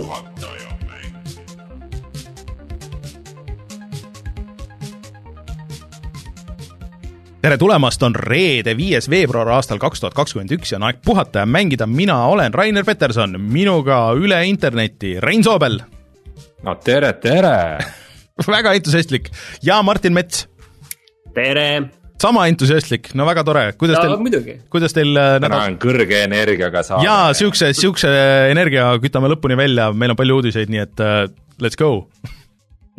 puhataja mäng. tere tulemast, on reede, viies veebruar aastal kaks tuhat kakskümmend üks ja on aeg puhata ja mängida, mina olen Rainer Peterson, minuga üle interneti Rein Soobel, no tere, tere. väga entusiastlik, ja Martin Mets, tere. Sama entusiastlik, no väga tore, kuidas ja teil, kuidas teil äh, täna nädal on kõrge energiaga saade. jaa, siukse, siukse energia kütame lõpuni välja, meil on palju uudiseid, nii et uh, let's go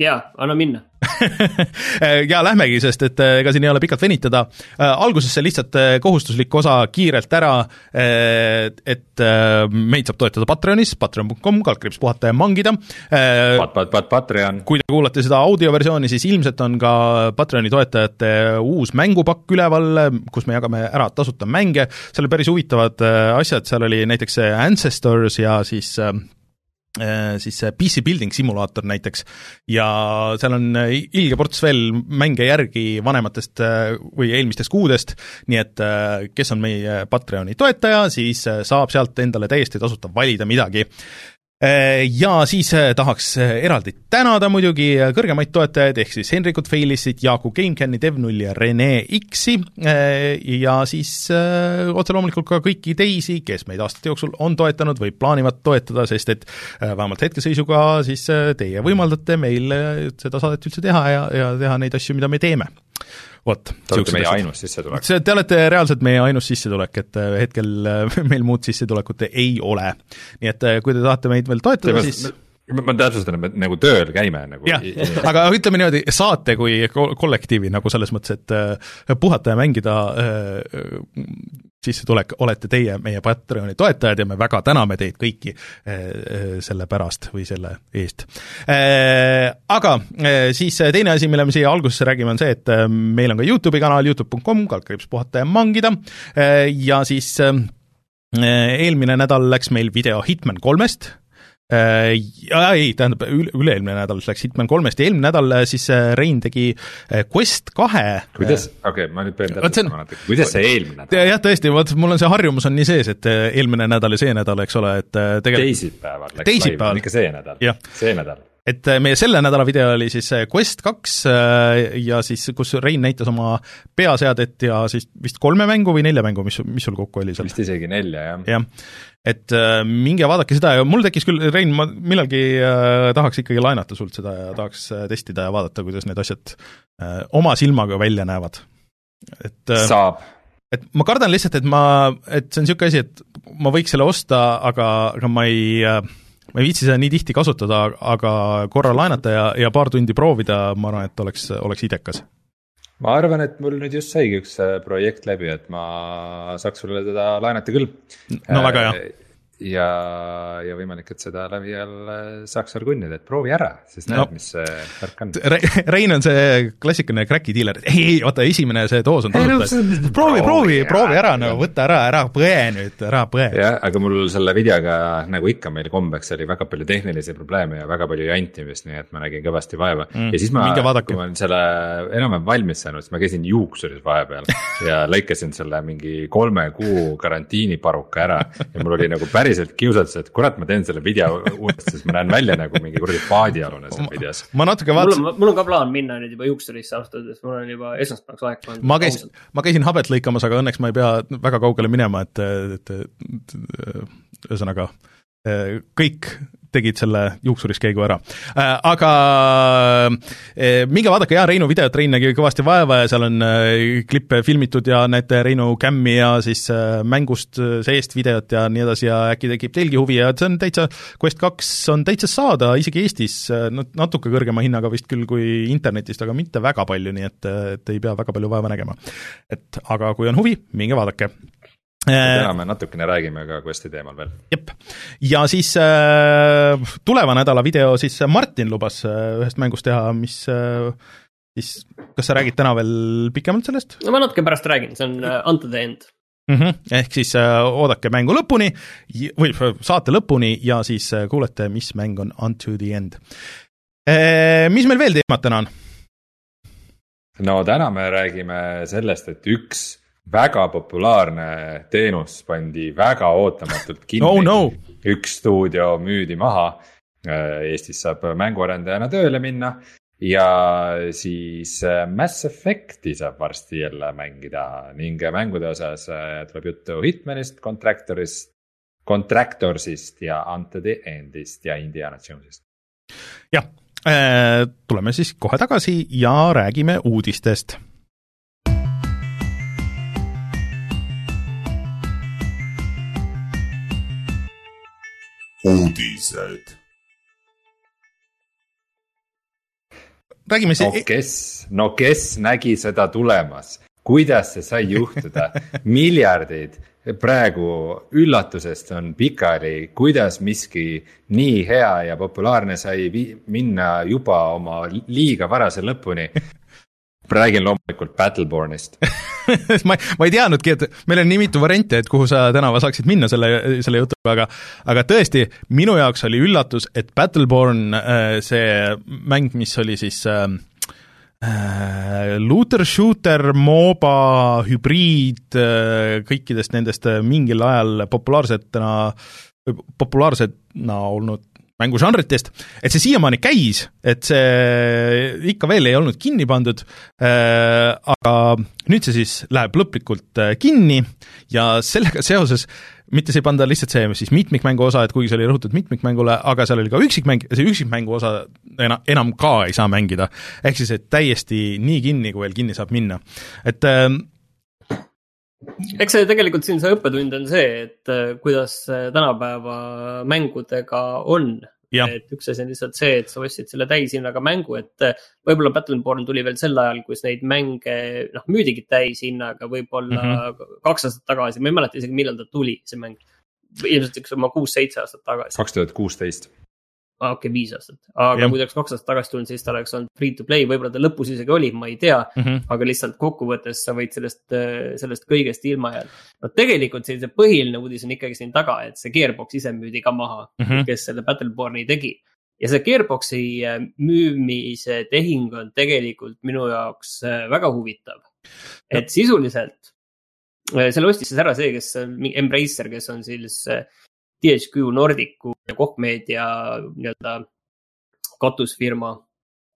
ja, anna minna. ja lähmegi, sest et äh, ega siin ei ole pikalt venitada. algusesse lihtsalt äh, kohustuslik osa kiirelt ära, et meid saab toetada Patreonis, patreon.com, kaldkriips puhata ja mangida. Pat, pat, pat, Patreon. kui te kuulate seda audioversiooni, siis ilmselt on ka Patreoni toetajate uus mängupakk üleval, kus me jagame ära tasuta mänge, seal oli päris huvitavad asjad, seal oli näiteks see Ancestors ja siis siis see PC Building simulaator näiteks ja seal on äh, ilge ports veel mänge järgi vanematest äh, või eelmistest kuudest, nii et äh, kes on meie Patreoni toetaja, siis äh, saab sealt endale täiesti tasuta valida midagi. Äh, Ja siis äh, tahaks äh, eraldi tänada muidugi kõrgemaid toetajaid, ehk siis Henrikut Feilissit, Jaaku GameCami, Devnulli ja Rene X-i ja siis otse loomulikult ka kõiki teisi, kes meid aastate jooksul on toetanud või plaanivad toetada, sest et äh, vähemalt hetkeseisuga siis teie võimaldate meil seda saadet üldse teha ja, ja teha neid asju, mida me teeme. Vot. Te olete meie ainus sissetulek. see, te olete reaalselt meie ainus sissetulek, et äh, hetkel äh, meil muud sissetulekut ei ole. nii et äh, kui te tahate meid veel toetada, siis ma, ma täpsustan, et me nagu tööl käime nagu. jah, aga ütleme niimoodi, saate kui ko-, kollektiivi nagu selles mõttes, et puhata ja mängida sissetulek olete teie meie Patreoni toetajad ja me väga täname teid kõiki äh, selle pärast või selle eest äh,. Aga siis teine asi, mille me siia algusesse räägime, on see, et meil on ka Youtube'i kanal, Youtube.com, kaldkriips puhata ja mangida ja siis eelmine nädal läks meil video Hitman kolmest Äh, ei, tähendab, üle, üle-eelmine nädal läks Hitman kolmest ja eelmine nädal äh, siis Rein tegi äh, Quest kahe kuidas, okei okay,, ma nüüd pean täpsustama natuke, kuidas see eelmine nädal? jah, tõesti, vot mul on see harjumus on nii sees, et eelmine nädal ja see nädal, eks ole, et tegelikult teisipäeval läks teisipäeval. live, ikka see nädal, see nädal et meie selle nädala video oli siis Quest kaks ja siis, kus Rein näitas oma peaseadet ja siis vist kolme mängu või nelja mängu, mis, mis sul kokku oli seal? vist isegi nelja, jah. jah, et äh, minge vaadake seda ja mul tekkis küll, Rein, ma millalgi äh, tahaks ikkagi laenata sult seda ja tahaks äh, testida ja vaadata, kuidas need asjad äh, oma silmaga välja näevad. et äh, saab. et ma kardan lihtsalt, et ma, et see on niisugune asi, et ma võiks selle osta, aga, aga ma ei äh, ma ei viitsi seda nii tihti kasutada, aga korra laenata ja, ja paar tundi proovida, ma arvan, et oleks, oleks idekas. ma arvan, et mul nüüd just saigi üks projekt läbi, et ma saaks sulle teda laenata küll. no väga hea ja, ja võimalik, et seda läbi jälle saaks veel kunnida, et proovi ära, siis näed no., mis see värk on. Re. Rein on see klassikaline crack'i diiler, et ei, ei, oota, esimene see doos on tasuta, et proovi, proovi, proovi ära, no võta ära, ära põe nüüd, ära põe. jah, aga mul selle videoga, nagu ikka meil kombeks, oli väga palju tehnilisi probleeme ja väga palju jantimist, nii et ma nägin kõvasti vaeva. Mm, ja siis ma, kui ma olin selle enam-vähem valmis saanud, siis ma käisin juuksuris vahepeal ja lõikasin selle mingi kolme kuu karantiiniparuka ära. Ja mul oli nagu päris päriselt kiusatus, et kurat, ma teen selle video uuesti, sest ma näen välja nagu mingi kuradi paadialune seal videos. ma natuke vaatasin. mul on ka plaan minna nüüd juba juuksurisse ausalt öeldes, mul on juba esmaspäevaks aeg pandud. ma käisin, ma käisin habet lõikamas, aga õnneks ma ei pea väga kaugele minema, et, et, et ühesõnaga kõik tegid selle juuksuris käigu ära. Aga minge vaadake, jaa, Reinu videot, Rein nägi kõvasti vaeva ja seal on klippe filmitud ja näete Reinu kämmi ja siis mängust seest videot ja nii edasi ja äkki tekib teilgi huvi ja see on täitsa, Quest kaks on täitsa saada isegi Eestis, natuke kõrgema hinnaga vist küll kui internetist, aga mitte väga palju, nii et, et ei pea väga palju vaeva nägema. et aga kui on huvi, minge vaadake täna me natukene räägime ka Questi teemal veel. jep, ja siis äh, tuleva nädala video siis Martin lubas äh, ühest mängust teha, mis äh, siis, kas sa räägid täna veel pikemalt sellest? no ma natuke pärast räägin, see on uh, Unto the End mm. -hmm. ehk siis äh, oodake mängu lõpuni või saate lõpuni ja siis äh, kuulete, mis mäng on Unto the End e,. Mis meil veel teemat täna on? no täna me räägime sellest, et üks väga populaarne teenus pandi väga ootamatult kinni oh, no. üks stuudio müüdi maha. Eestis saab mänguarendajana tööle minna ja siis äh, Mass Effect'i saab varsti jälle mängida ning mängude osas äh, tuleb juttu Hitmanist, Contractorist, Contractorsist ja Ante the Endist ja Indiana Jones'ist. jah, äh, tuleme siis kohe tagasi ja räägime uudistest uudised. räägime siis no kes, no kes nägi seda tulemas, kuidas see sai juhtuda? Miljardid praegu üllatusest on pikali, kuidas miski nii hea ja populaarne sai minna juba oma liiga varase lõpuni räägin loomulikult Battlebornist. Ma, ma ei teadnudki, et meil on nii mitu varianti, et kuhu sa tänava saaksid minna selle, selle jutuga, aga aga tõesti, minu jaoks oli üllatus, et Battleborn, äh, see mäng, mis oli siis äh, äh looter shooter, MOBA, hübriid, äh, kõikidest nendest mingil ajal populaarsetena, populaarsena olnud mängužanritest, et see siiamaani käis, et see ikka veel ei olnud kinni pandud äh,, aga nüüd see siis läheb lõplikult äh, kinni ja sellega seoses mitte see ei panda lihtsalt see siis mitmikmängu osa, et kuigi see oli rõhutud mitmikmängule, aga seal oli ka üksikmäng ja see üksikmängu osa enam, enam ka ei saa mängida. ehk siis, et täiesti nii kinni, kui veel kinni saab minna. et äh, eks see tegelikult siin see õppetund on see, et äh, kuidas tänapäeva mängudega on. et üks asi on lihtsalt see, et sa ostsid selle täishinnaga mängu, et äh, võib-olla Battleborn tuli veel sel ajal, kus neid mänge noh, müüdigi täishinnaga, võib-olla mm -hmm. kaks aastat tagasi, ma ei mäleta isegi, millal ta tuli, see mäng. ilmselt üks oma kuus-seitse aastat tagasi. kaks tuhat kuusteist okei okay,, viis aastat, aga ja. kui ta oleks kaks aastat tagasi tulnud, siis ta oleks olnud free to play, võib-olla ta lõpus isegi oli, ma ei tea mm. -hmm. aga lihtsalt kokkuvõttes sa võid sellest, sellest kõigest ilma jääda. no tegelikult sellise põhiline uudis on ikkagi siin taga, et see Gearbox ise müüdi ka maha mm, -hmm. kes selle Battleborni tegi. ja see Gearboxi äh, müümise tehing on tegelikult minu jaoks äh, väga huvitav. et sisuliselt äh, selle ostis siis ära see, kes, Embracer, kes on siis THQ Nordicu ja Koch Media nii-öelda katusfirma.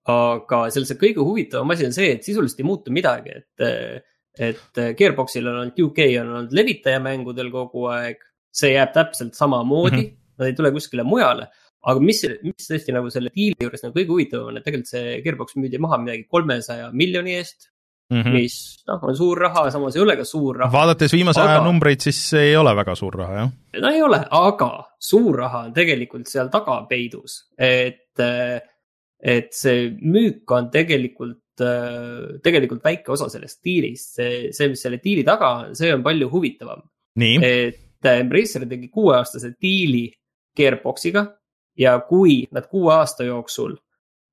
aga seal see kõige huvitavam asi on see, et sisuliselt ei muutu midagi, et, et Gearboxil on olnud, UK on olnud levitaja mängudel kogu aeg. see jääb täpselt samamoodi mm, -hmm. nad ei tule kuskile mujale aga mis, mis tõesti nagu selle diili juures nagu kõige huvitavam on, et tegelikult see Gearbox müüdi maha midagi kolmesaja miljoni eest mm, -hmm. mis noh, on suur raha, samas ei ole ka suur raha. vaadates viimase aga... aja numbreid, siis ei ole väga suur raha, jah? no ei ole, aga suur raha on tegelikult seal taga peidus, et, et see müük on tegelikult tegelikult väike osa sellest diilist, see, see, mis selle diili taga on, see on palju huvitavam. et Embracer tegi kuueaastase diili Gearboxiga ja kui nad kuue aasta jooksul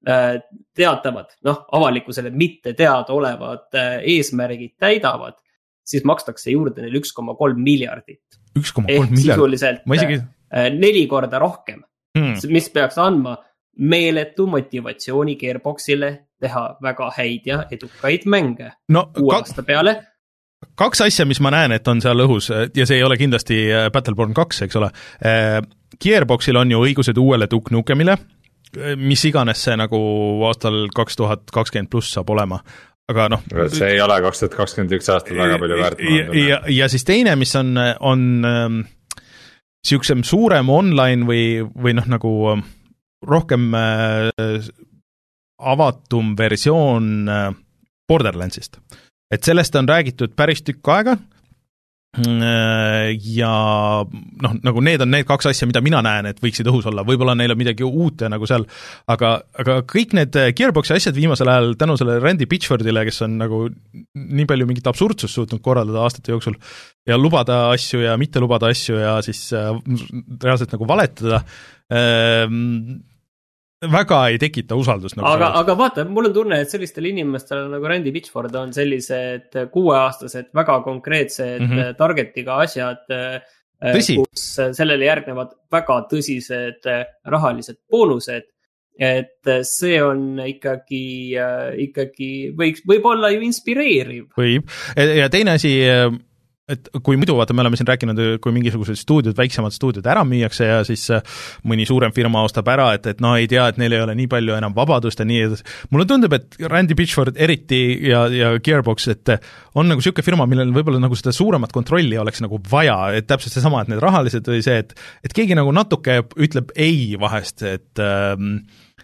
teatavad, noh, avalikkusele mitte teadaolevad äh, eesmärgid täidavad, siis makstakse juurde neile üks koma kolm miljardit. üks koma kolm miljardit? sisuliselt isegi... Äh, neli korda rohkem hmm., mis peaks andma meeletu motivatsiooni Gearboxile teha väga häid ja edukaid mänge no, uue aasta peale kaks asja, mis ma näen, et on seal õhus ja see ei ole kindlasti Battleborn kaks, eks ole. Gearboxil on ju õigused uuele Duke Nukemile mis iganes see nagu aastal kaks tuhat kakskümmend pluss saab olema, aga noh. see ei ole kaks tuhat kakskümmend üks aastal väga palju väärt. ja, ja, ja siis teine, mis on, on niisugusem ähm, suurem online või, või noh, nagu ähm, rohkem äh, avatum versioon äh, Borderlandsist. et sellest on räägitud päris tükk aega ja noh, nagu need on need kaks asja, mida mina näen, et võiksid õhus olla, võib-olla neil on midagi uut nagu seal, aga, aga kõik need Gearboxi asjad viimasel ajal tänu sellele Randy Pitchfordile, kes on nagu nii palju mingit absurdsust suutnud korraldada aastate jooksul ja lubada asju ja mitte lubada asju ja siis äh, reaalselt nagu valetada äh,, väga ei tekita usaldust nagu. aga, aga vaata, mul on tunne, et sellistel inimestel nagu Randy Pitchford on sellised kuueaastased, väga konkreetsed mm -hmm. target'iga asjad. Tõsi. kus sellele järgnevad väga tõsised rahalised boonused. et see on ikkagi, ikkagi võiks, võib olla ju inspireeriv. võib ja teine asi et kui muidu vaata, me oleme siin rääkinud, kui mingisugused stuudiod, väiksemad stuudiod ära müüakse ja siis äh, mõni suurem firma ostab ära, et, et no ei tea, et neil ei ole nii palju enam vabadust ja nii edasi. mulle tundub, et Randy Pitchford eriti ja, ja Gearbox, et on nagu niisugune firma, millel võib-olla nagu seda suuremat kontrolli oleks nagu vaja, et täpselt seesama, et need rahalised või see, et et keegi nagu natuke ütleb ei vahest, et ähm,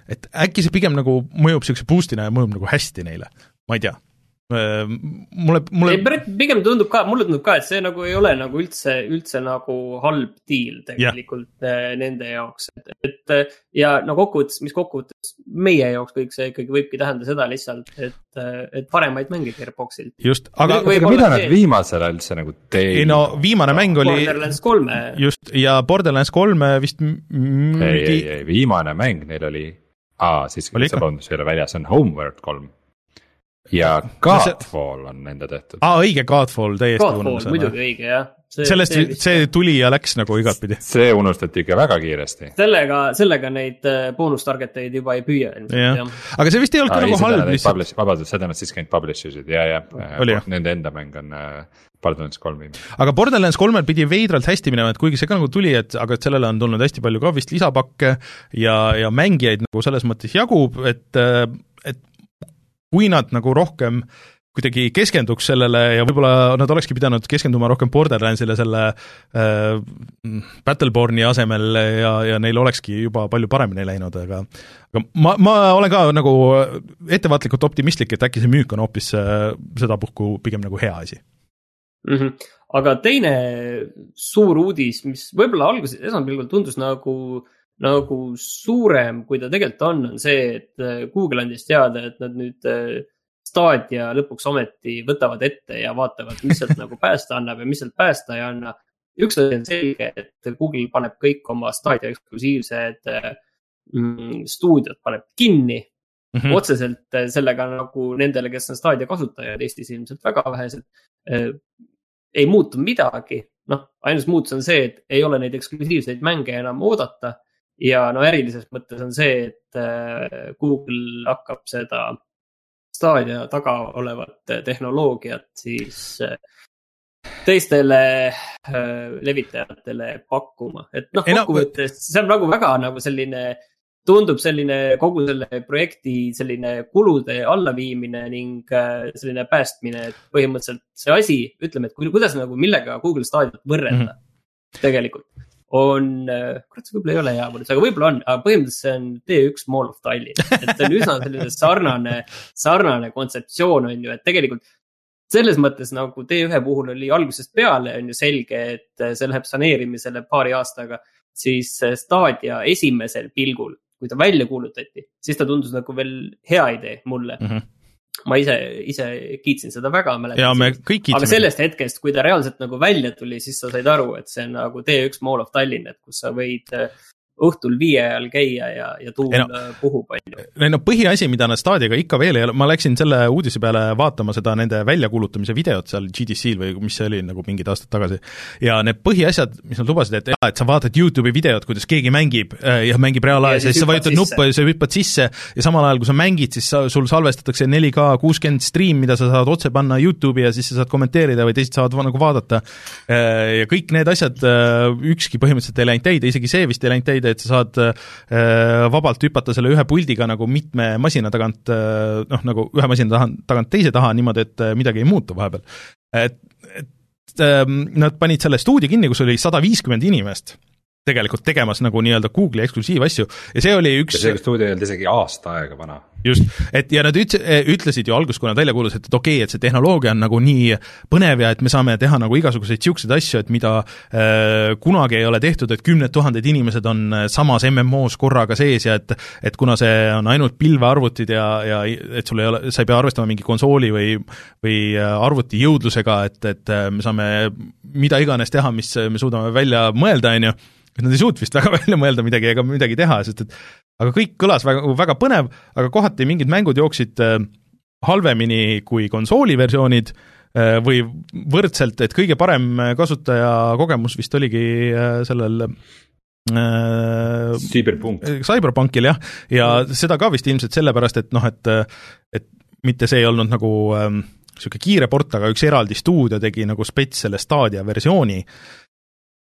et äkki see pigem nagu mõjub niisuguse boost'ina ja mõjub nagu hästi neile, ma ei tea Äh, mulle, mulle. pigem tundub ka, mulle tundub ka, et see nagu ei ole nagu üldse, üldse nagu halb deal tegelikult yeah. nende jaoks, et, et. ja no kokkuvõttes, mis kokkuvõttes meie jaoks kõik see ikkagi võibki tähendada seda lihtsalt, et, et paremaid mänge Gearboxilt. just, aga. mida nad viimasel ajal üldse nagu teinud? ei no viimane mäng oli. Borderlands kolme. just ja Borderlands kolme vist ei, ei, ei viimane mäng neil oli, aa see vabandust, ei ole väljas, on Homeworld kolm ja Godfall on nende tehtud. aa, õige, Godfall täiesti unustasin. muidugi õige, jah. sellest, see tuli ja läks nagu igatpidi. see unustati ikka väga kiiresti. sellega, sellega neid äh, boonus target eid juba ei püüa ilmselt, jah. aga see vist ei olnud ka nagu halb lihtsalt. vabandust, seda nad siiski ainult publish isid ja, ja. Nende enda mäng on äh, Borderlands kolm viimane. aga Borderlands kolmel pidi veidralt hästi minema, et kuigi see ka nagu tuli, et aga et sellele on tulnud hästi palju ka vist lisapakke ja, ja mängijaid nagu selles mõttes jagub, et, äh, et kui nad nagu rohkem kuidagi keskenduks sellele ja võib-olla nad olekski pidanud keskenduma rohkem Borderlandsile selle äh, Battleborne'i asemel ja, ja neil olekski juba palju paremini läinud, aga aga ma, ma olen ka nagu ettevaatlikult optimistlik, et äkki see müük on hoopis äh, sedapuhku pigem nagu hea asi mm. -hmm. aga teine suur uudis, mis võib-olla alguses esmapilgul tundus nagu nagu suurem, kui ta tegelikult on, on see, et äh, Google andis teada, et nad nüüd äh, Stadia lõpuks ometi võtavad ette ja vaatavad, mis sealt nagu päästa annab ja mis sealt päästa ei anna. üks asi on selge, et Google paneb kõik oma Stadia eksklusiivsed äh, mm, stuudiod paneb kinni mm. -hmm. otseselt sellega nagu nendele, kes on Stadia kasutajad, Eestis ilmselt väga vähesed, ei muutu midagi. noh, ainus muutus on see, et ei ole neid eksklusiivseid mänge enam oodata ja no ärilises mõttes on see, et äh, Google hakkab seda Stadia taga olevat tehnoloogiat siis äh, teistele äh, levitajatele pakkuma, et noh, kokkuvõttes see on nagu väga nagu selline, tundub selline kogu selle projekti selline kulude allaviimine ning selline päästmine, et põhimõtteliselt see asi, ütleme, et kuidas nagu millega Google Stadiat võrrelda mm -hmm. tegelikult on, äh, kurat, see võib-olla ei ole hea võrdlus, aga võib-olla on, aga põhimõtteliselt see on T1 Mall of Tallinn. et see on üsna selline sarnane, sarnane kontseptsioon on ju, et tegelikult selles mõttes nagu T1 puhul oli algusest peale on ju selge, et see läheb saneerimisele paari aastaga. siis Stadia esimesel pilgul, kui ta välja kuulutati, siis ta tundus nagu veel hea idee mulle mm. -hmm ma ise, ise kiitsin seda väga, mäletan. aga sellest hetkest, kui ta reaalselt nagu välja tuli, siis sa said aru, et see on nagu T1 Mall of Tallinn, et kus sa võid õhtul viie ajal käia ja, ja tuul no, puhub, on ju. ei no põhiasi, mida nad staadiga ikka veel ei ole, ma läksin selle uudise peale vaatama seda nende väljakuulutamise videot seal GDC-l või mis see oli nagu mingid aastad tagasi, ja need põhiasjad, mis nad lubasid, et jaa, et sa vaatad YouTube'i videot, kuidas keegi mängib äh, ja mängib reaalajas ja siis sa vajutad nuppu ja sa hüppad sisse ja samal ajal, kui sa mängid, siis sa, sul salvestatakse 4K kuuskümmend stream, mida sa saad otse panna YouTube'i ja siis sa saad kommenteerida või teised saavad nagu vaadata. Äh, ja kõik need asjad, äh, ükski põhimõtteliselt ei läinud täide, isegi see vist ei läinud täide, et sa saad äh, vabalt hüpata selle ühe puldiga nagu mitme masina tagant äh, noh, nagu ühe masina taha, tagant teise taha niimoodi, et äh, midagi ei muutu vahepeal. et, et ähm, nad panid selle stuudio kinni, kus oli sada viiskümmend inimest tegelikult tegemas nagu nii-öelda Google'i eksklusiivasju. Ja see oli üks see stuudio ei olnud isegi aasta aega vana. Just, et ja nad üt-, ütlesid ju alguses, kui nad välja kuulutasid, et okei okay,, et see tehnoloogia on nagu nii põnev ja et me saame teha nagu igasuguseid niisuguseid asju, et mida äh, kunagi ei ole tehtud, et kümned tuhanded inimesed on äh, samas MMO-s korraga sees ja et et kuna see on ainult pilvearvutid ja, ja et sul ei ole, sa ei pea arvestama mingi konsooli või või arvuti jõudlusega, et, et me saame mida iganes teha, mis me suudame välja mõelda, on ju, nad ei suutnud vist väga välja mõelda midagi ega midagi teha, sest et aga kõik kõlas väga, väga põnev, aga kohati mingid mängud jooksid äh, halvemini kui konsooli versioonid äh, või võrdselt, et kõige parem kasutajakogemus vist oligi äh, sellel äh, Cyberpunk. Cyberpunkil jah, ja seda ka vist ilmselt sellepärast, et noh, et et mitte see ei olnud nagu niisugune ähm, kiire port, aga üks eraldi stuudio tegi nagu spets selle Stadia versiooni,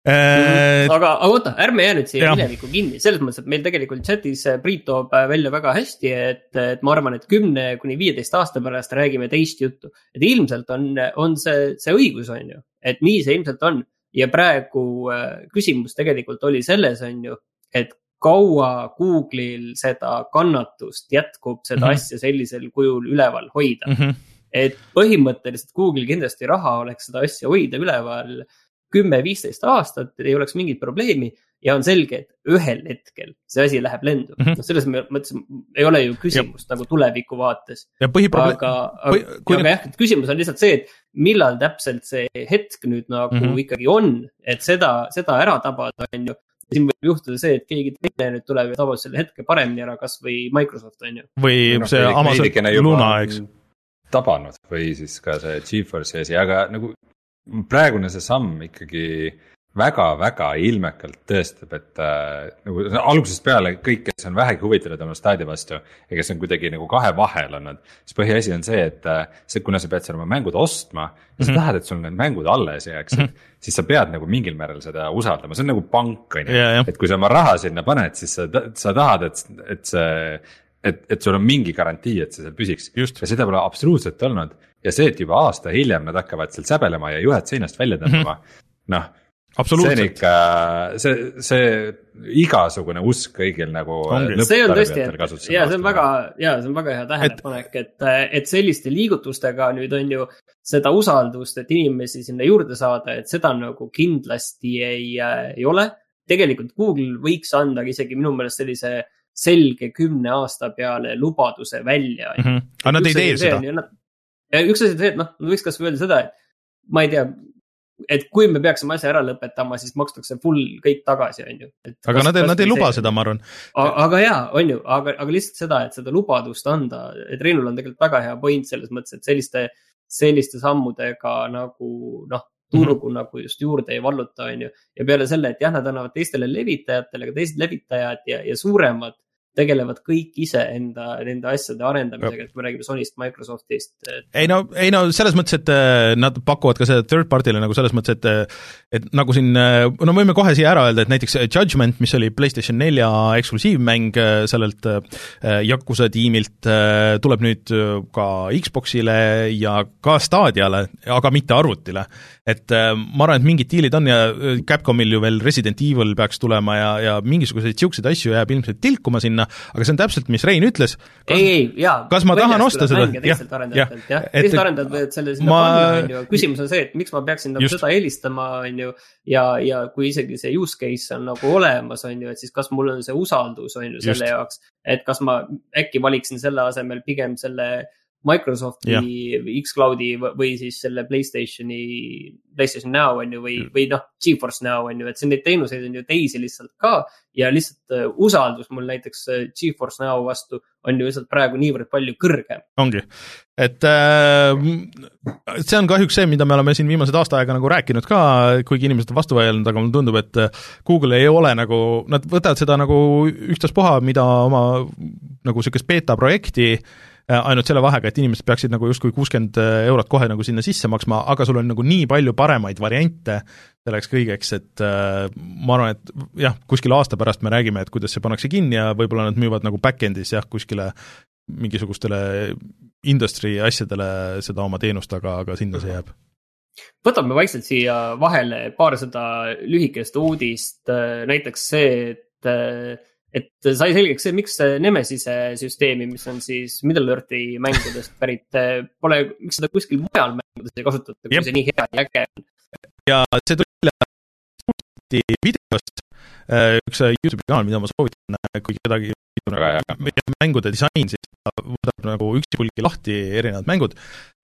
Äh, aga, aga oota, ärme jää nüüd siia minevikku kinni, selles mõttes, et meil tegelikult chatis äh, Priit toob äh, välja väga hästi, et, et ma arvan, et kümne kuni viieteist aasta pärast räägime teist juttu. et ilmselt on, on see, see õigus, on ju, et nii see ilmselt on. ja praegu küsimus tegelikult oli selles, on ju, et kaua Google'il seda kannatust jätkub seda mm -hmm. asja sellisel kujul üleval hoida mm. -hmm. et põhimõtteliselt Google'il kindlasti raha oleks seda asja hoida üleval kümme-viisteist aastat, ei oleks mingit probleemi ja on selge, et ühel hetkel see asi läheb lendu mm. -hmm. noh, selles mõttes ei ole ju küsimust ja. nagu tuleviku vaates. aga, aga, kui... aga jah, et küsimus on lihtsalt see, et millal täpselt see hetk nüüd nagu mm -hmm. ikkagi on, et seda, seda ära tabada, on ju siin võib juhtuda see, et keegi teine nüüd tuleb ja tabab selle hetke paremini ära, kasvõi Microsoft on ju. või no, see Amazon Luna, eks. tabanud või siis ka see Geforce'i asi, aga nagu praegune see samm ikkagi väga-väga ilmekalt tõestab, et äh, nagu algusest peale kõik, kes on vähegi huvitatud oma staadi vastu ja kes on kuidagi nagu kahe vahel olnud, siis põhiasi on see, et äh, see, kuna sa pead seal oma mängud ostma ja mm -hmm. sa tahad, et sul need mängud alles jääksid mm, -hmm. siis sa pead nagu mingil määral seda usaldama, see on nagu pank, on ju. et kui sa oma raha sinna paned, siis sa, sa tahad, et, et see et, et sul on mingi garantii, et see seal püsiks. ja seda pole absoluutselt olnud ja see, et juba aasta hiljem nad hakkavad seal säbelema ja juhet seinast välja tõmbama mm -hmm., noh. see on ikka, see, see igasugune usk kõigil nagu. see on tõesti, et ja see on väga, ja see on väga hea tähelepanek, et, et, et selliste liigutustega nüüd on ju seda usaldust, et inimesi sinna juurde saada, et seda nagu kindlasti ei, ei ole. tegelikult Google võiks anda isegi minu meelest sellise selge kümne aasta peale lubaduse välja mm. -hmm. aga nad ei tee seda ja üks asi on see, et noh, võiks kasvõi öelda seda, et ma ei tea, et kui me peaksime asja ära lõpetama, siis makstakse full kõik tagasi, on ju. aga kas, nad, nad ei luba seda, ma arvan. aga jaa, on ju, aga, aga lihtsalt seda, et seda lubadust anda, et Reinul on tegelikult väga hea point selles mõttes, et selliste, selliste sammudega nagu noh, turgu mm -hmm. nagu just juurde ei valluta, on ju. ja peale selle, et jah, nad annavad teistele levitajatele, aga teised levitajad ja, ja suuremad tegelevad kõik ise enda, nende asjade arendamisega, et kui me räägime Sonyst, Microsoftist ei no, ei no selles mõttes, et äh, nad pakuvad ka seda third party'le nagu selles mõttes, et äh, et nagu siin, äh, no võime kohe siia ära öelda, et näiteks Judgment, mis oli PlayStation nelja eksklusiivmäng sellelt Yakuza tiimilt, tuleb nüüd ka Xboxile ja ka Stadiale, aga mitte arvutile. Et ma arvan, et mingid diilid on ja Capcomil ju veel Resident Evil peaks tulema ja, ja mingisuguseid niisuguseid asju jääb ilmselt tilkuma sinna, sinna, aga see on täpselt, mis Rein ütles. ei, ei, jaa. kas ma tahan osta seda? teistelt arendajatelt, jah, teised arendajad võivad selle sinna ma... panna, on ju, küsimus on see, et miks ma peaksin nagu seda eelistama, on ju. ja, ja kui isegi see use case on nagu olemas, on ju, et siis kas mul on see usaldus, on ju, selle Just. jaoks. et kas ma äkki valiksin selle asemel pigem selle Microsofti X-Cloudi või siis selle Playstationi, Playstation Now on ju, või, või noh, Geforce Now on ju, et see neid teenuseid on ju teisi lihtsalt ka. ja lihtsalt uh, usaldus mul näiteks uh, Geforce Now vastu on ju lihtsalt praegu niivõrd palju kõrgem. ongi, et äh, see on kahjuks see, mida me oleme siin viimased aasta aega nagu rääkinud ka, kuigi inimesed on vastu vaielnud, aga mulle tundub, et äh, Google ei ole nagu, nad võtavad seda nagu ükstaspuha, mida oma nagu niisugust beeta projekti äh, Äh, ainult selle vahega, et inimesed peaksid nagu justkui kuuskümmend äh, eurot kohe nagu sinna sisse maksma, aga sul on nagu nii palju paremaid variante selleks kõigeks, et äh, ma arvan, et jah, kuskil aasta pärast me räägime, et kuidas see pannakse kinni ja võib-olla nad müüvad nagu back-end'is jah, kuskile mingisugustele industry asjadele seda oma teenust, aga, aga sinna see jääb. Võtame vaikselt siia vahele paarsada lühikest uudist, näiteks see, et et sai selgeks see, miks Nemesise süsteemi, mis on siis Middle Earthi mängudest pärit, pole, miks seda kuskil mujal mängudes ei kasutata, kui see nii hea ja äge on. ja see tuli välja videost, äh, üks Youtube'i kanal, mida ma soovitan, äh, kui kedagi mängude disain, siis ta võtab nagu üksipulgi lahti erinevad mängud.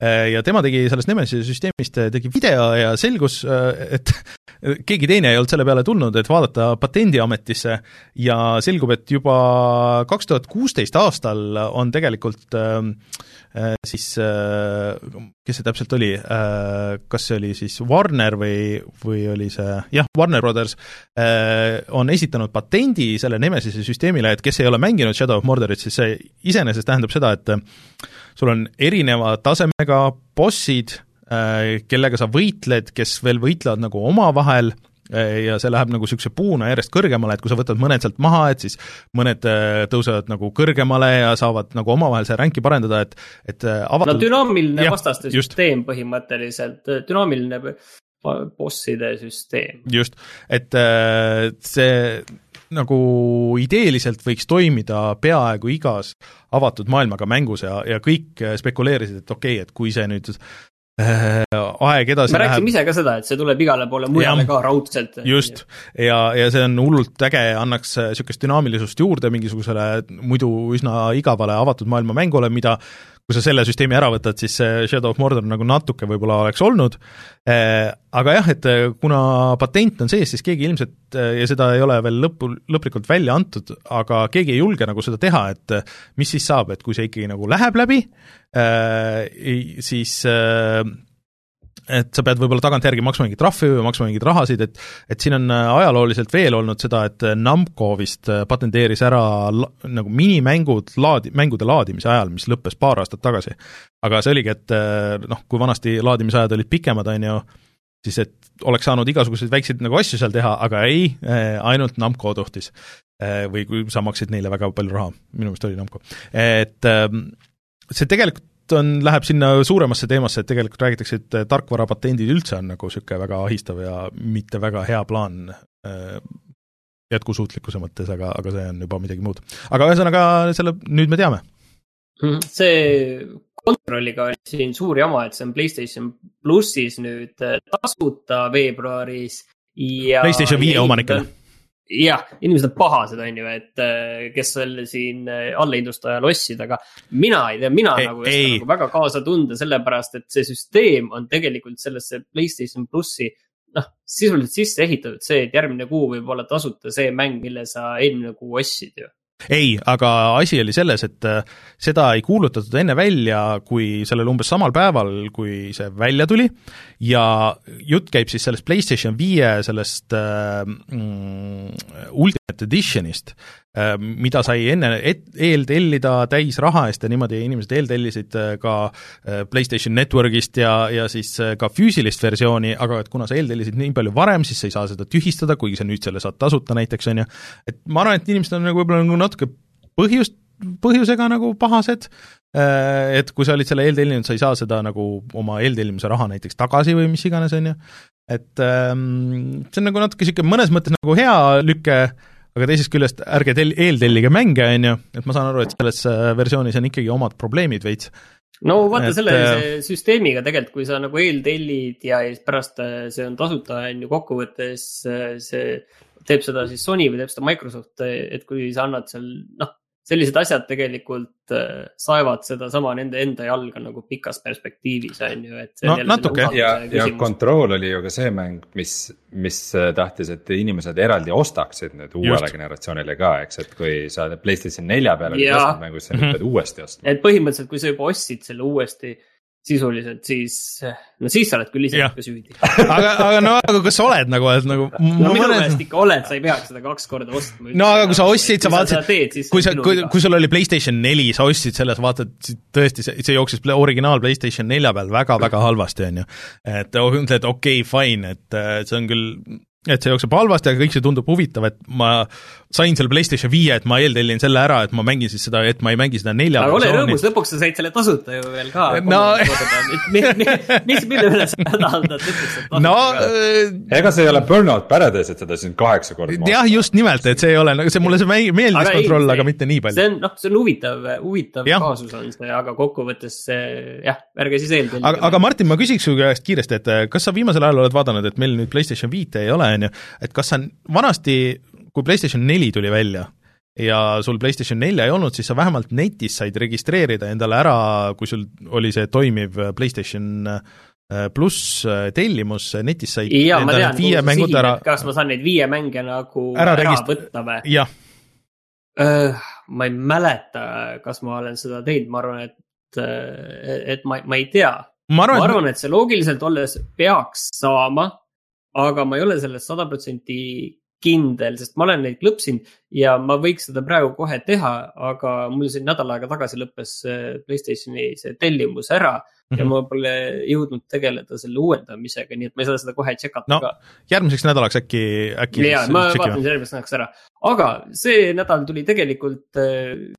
Äh, ja tema tegi sellest Nemesise süsteemist, tegi video ja selgus, et keegi teine ei olnud selle peale tulnud, et vaadata Patendiametisse ja selgub, et juba kaks tuhat kuusteist aastal on tegelikult äh, siis äh, kes see täpselt oli äh,, kas see oli siis Warner või, või oli see, jah, Warner Brothers äh, on esitanud patendi selle Nemesise süsteemile, et kes ei ole mänginud Shadow of Mordorit, siis see iseenesest tähendab seda, et sul on erineva tasemega bossid, kellega sa võitled, kes veel võitlevad nagu omavahel äh, ja see läheb nagu niisuguse puuna järjest kõrgemale, et kui sa võtad mõned sealt maha, et siis mõned äh, tõusevad nagu kõrgemale ja saavad nagu omavahel seda ränki parendada, et, et avatud... no dünaamiline ja, vastaste süsteem põhimõtteliselt, dünaamiline bosside süsteem. just, et see nagu ideeliselt võiks toimida peaaegu igas avatud maailmaga mängus ja, ja kõik spekuleerisid, et okei okay,, et kui see nüüd äh, aeg edasi me rääkisime ise ka seda, et see tuleb igale poole mujale ka raudselt. just, ja, ja see on hullult äge, annaks niisugust dünaamilisust juurde mingisugusele muidu üsna igavale avatud maailma mängule, mida kui sa selle süsteemi ära võtad, siis see Shadow of Mordor nagu natuke võib-olla oleks olnud, eh, aga jah, et eh, kuna patent on sees, siis keegi ilmselt eh, ja seda ei ole veel lõppu, lõplikult välja antud, aga keegi ei julge nagu seda teha, et mis siis saab, et kui see ikkagi nagu läheb läbi, siis et sa pead võib-olla tagantjärgi maksma mingit trahvi või maksma mingeid rahasid, et et siin on äh, ajalooliselt veel olnud seda, et äh, Namco vist äh, patenteeris ära nagu minimängud laadi, mängude laadimise ajal, mis lõppes paar aastat tagasi. aga see oligi, et noh, kui vanasti laadimisajad olid pikemad, on ju, siis et oleks saanud igasuguseid väikseid nagu asju seal teha, aga ei, ainult Namco tohtis. Või kui sa maksid neile väga palju raha, minu meelest oli Namco. et ähm, see tegelikult on, läheb sinna suuremasse teemasse, et tegelikult räägitakse, et tarkvarapatendid üldse on nagu niisugune väga ahistav ja mitte väga hea plaan äh, jätkusuutlikkuse mõttes, aga, aga see on juba midagi muud. aga ühesõnaga, selle, nüüd me teame. Mhm. see kontrolliga oli siin suur jama, et see on Playstation plussis nüüd äh, tasuta veebruaris ja PlayStation viie omanikele jah, inimesed on pahased, on ju, et äh, kes veel siin äh, allahindlustajal ostsid, aga mina ei tea, mina ei, nagu ei nagu väga kaasa tunda, sellepärast et see süsteem on tegelikult sellesse Playstation plussi noh, sisuliselt sisse ehitatud see, et järgmine kuu võib olla tasuta see mäng, mille sa eelmine kuu ostsid ju ei, aga asi oli selles, et äh, seda ei kuulutatud enne välja, kui sellel umbes samal päeval, kui see välja tuli. Ja jutt käib siis sellest PlayStation viie sellest äh, mm, Ultimate Editionist äh,, mida sai enne et, eeltellida täisraha eest ja niimoodi inimesed eeltellisid äh, ka äh, PlayStation Networkist ja, ja siis ka füüsilist versiooni, aga et kuna sa eeltellisid nii palju varem, siis sa ei saa seda tühistada, kuigi sa nüüd selle saad tasuta näiteks, on ju, et ma arvan, et inimesed on nagu võib-olla nagu natuke põhjust, põhjusega nagu pahased, et kui sa olid selle eeltellinud, sa ei saa seda nagu oma eeltellimise raha näiteks tagasi või mis iganes, on ju, et ähm, see on nagu natuke niisugune mõnes mõttes nagu hea lüke, aga teisest küljest ärge tel-, eeltellige mänge, on ju, et ma saan aru, et selles äh, versioonis on ikkagi omad probleemid veits. no vaata et, selle äh, süsteemiga tegelikult, kui sa nagu eeltellid ja siis pärast see on tasuta, on ju, kokkuvõttes see teeb seda siis Sony või teeb seda Microsoft, et kui sa annad seal, noh, sellised asjad tegelikult äh, saevad sedasama nende enda jalga nagu pikas perspektiivis on ju, et. no natuke. ja, ja Control oli ju ka see mäng, mis, mis äh, tahtis, et inimesed eraldi ostaksid nüüd uuele Just. generatsioonile ka, eks, et kui sa Playstation nelja peale oled ostnud mängu, siis sa nüüd pead uuesti ostma. et põhimõtteliselt, kui sa juba ostsid selle uuesti sisuliselt, siis, no siis sa oled küll ise ikka süüdi aga, aga no, aga kas sa oled nagu, et nagu. no minu mõnes... meelest ikka oled, sa ei peaks seda kaks korda ostma. no aga kui sa ostsid, sa vaatasid, kui sa, kui, kui sul oli Playstation neli, sa ostsid selle, sa vaatad, tõesti, see, see jooksis originaal Playstation nelja peal väga-väga halvasti, on ju. et ütled okei okay,, fine, et see on küll et see jookseb halvasti, aga kõik see tundub huvitav, et ma sain selle PlayStation viie, et ma eeltellin selle ära, et ma mängin siis seda, et ma ei mängi seda nelja aga ole rõõmus, lõpuks sa said selle tasuta ju veel ka. no mis, mille üle sa hädaldad, et no äh, ega see ei ole Burnout Paradise, et seda siin kaheksa korda jah, just nimelt, et see ei ole, nagu see mulle see meeldis kontroll, aga mitte nii palju. see on, noh, see on huvitav, huvitav ja. kaasus on see, aga kokkuvõttes jah, ärge siis eeltellige. aga, aga Martin, ma küsiks su käest kiiresti, et kas sa viimasel ajal oled vaadanud, et meil nüüd PlayStation viite ei ole, on ju, et kas sa vanasti, kui PlayStation neli tuli välja ja sul PlayStation nelja ei olnud, siis sa vähemalt netis said registreerida endale ära, kui sul oli see toimiv PlayStation pluss tellimus, netis said ja, endale viie mängud ära. kas ma saan neid viie mänge nagu ära, ära regist... võtta või? jah uh,. ma ei mäleta, kas ma olen seda teinud, ma arvan, et, et ma, ma ei tea. ma arvan, ma arvan, et see loogiliselt olles peaks saama, aga ma ei ole selles sada protsenti kindel, sest ma olen neid klõpsinud ja ma võiks seda praegu kohe teha, aga mul siin nädal aega tagasi lõppes Playstationi see tellimus ära mm -hmm. ja mhm. ma pole jõudnud tegeleda selle uuendamisega, nii et ma ei saa seda kohe tšekata no, ka. järgmiseks nädalaks äkki, äkki. ja, ma vaatan selle järgmiseks nädalaks ära, aga see nädal tuli tegelikult äh,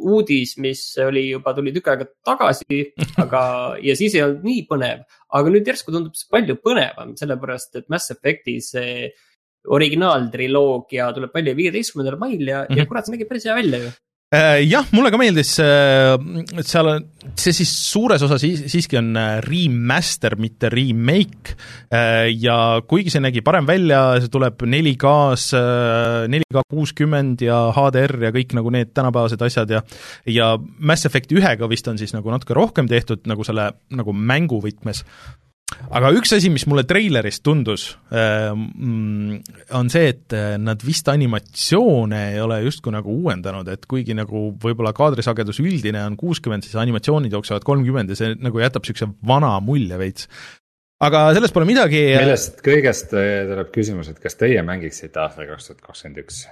uudis, mis oli juba, tuli tükk aega tagasi, aga, ja siis ei olnud nii põnev. aga nüüd järsku tundub see palju põnevam, sellepärast et Mass Effect'i see originaaltriloogia tuleb välja viieteistkümnendal mail ja mm, -hmm. ja kurat, see nägi päris hea välja ju jah, mulle ka meeldis, äh, seal on, see siis suures osas siiski on äh, remaster, mitte remake, ja kuigi see nägi parem välja, see tuleb 4K-s, 4K kuuskümmend ja HDR ja kõik nagu need tänapäevased asjad ja ja Mass Effect ühega vist on siis nagu natuke rohkem tehtud nagu selle nagu mängu võtmes, aga üks asi, mis mulle treilerist tundus, ähm, on see, et äh, nad vist animatsioone ei ole justkui nagu uuendanud, et kuigi nagu võib-olla kaadrisagedus üldine on kuuskümmend, siis animatsioonid jooksevad kolmkümmend ja see nagu jätab niisuguse vana mulje veits aga sellest pole midagi. millest kõigest äh, tuleb küsimus, et kas teie mängiksite aastal kaks tuhat kakskümmend üks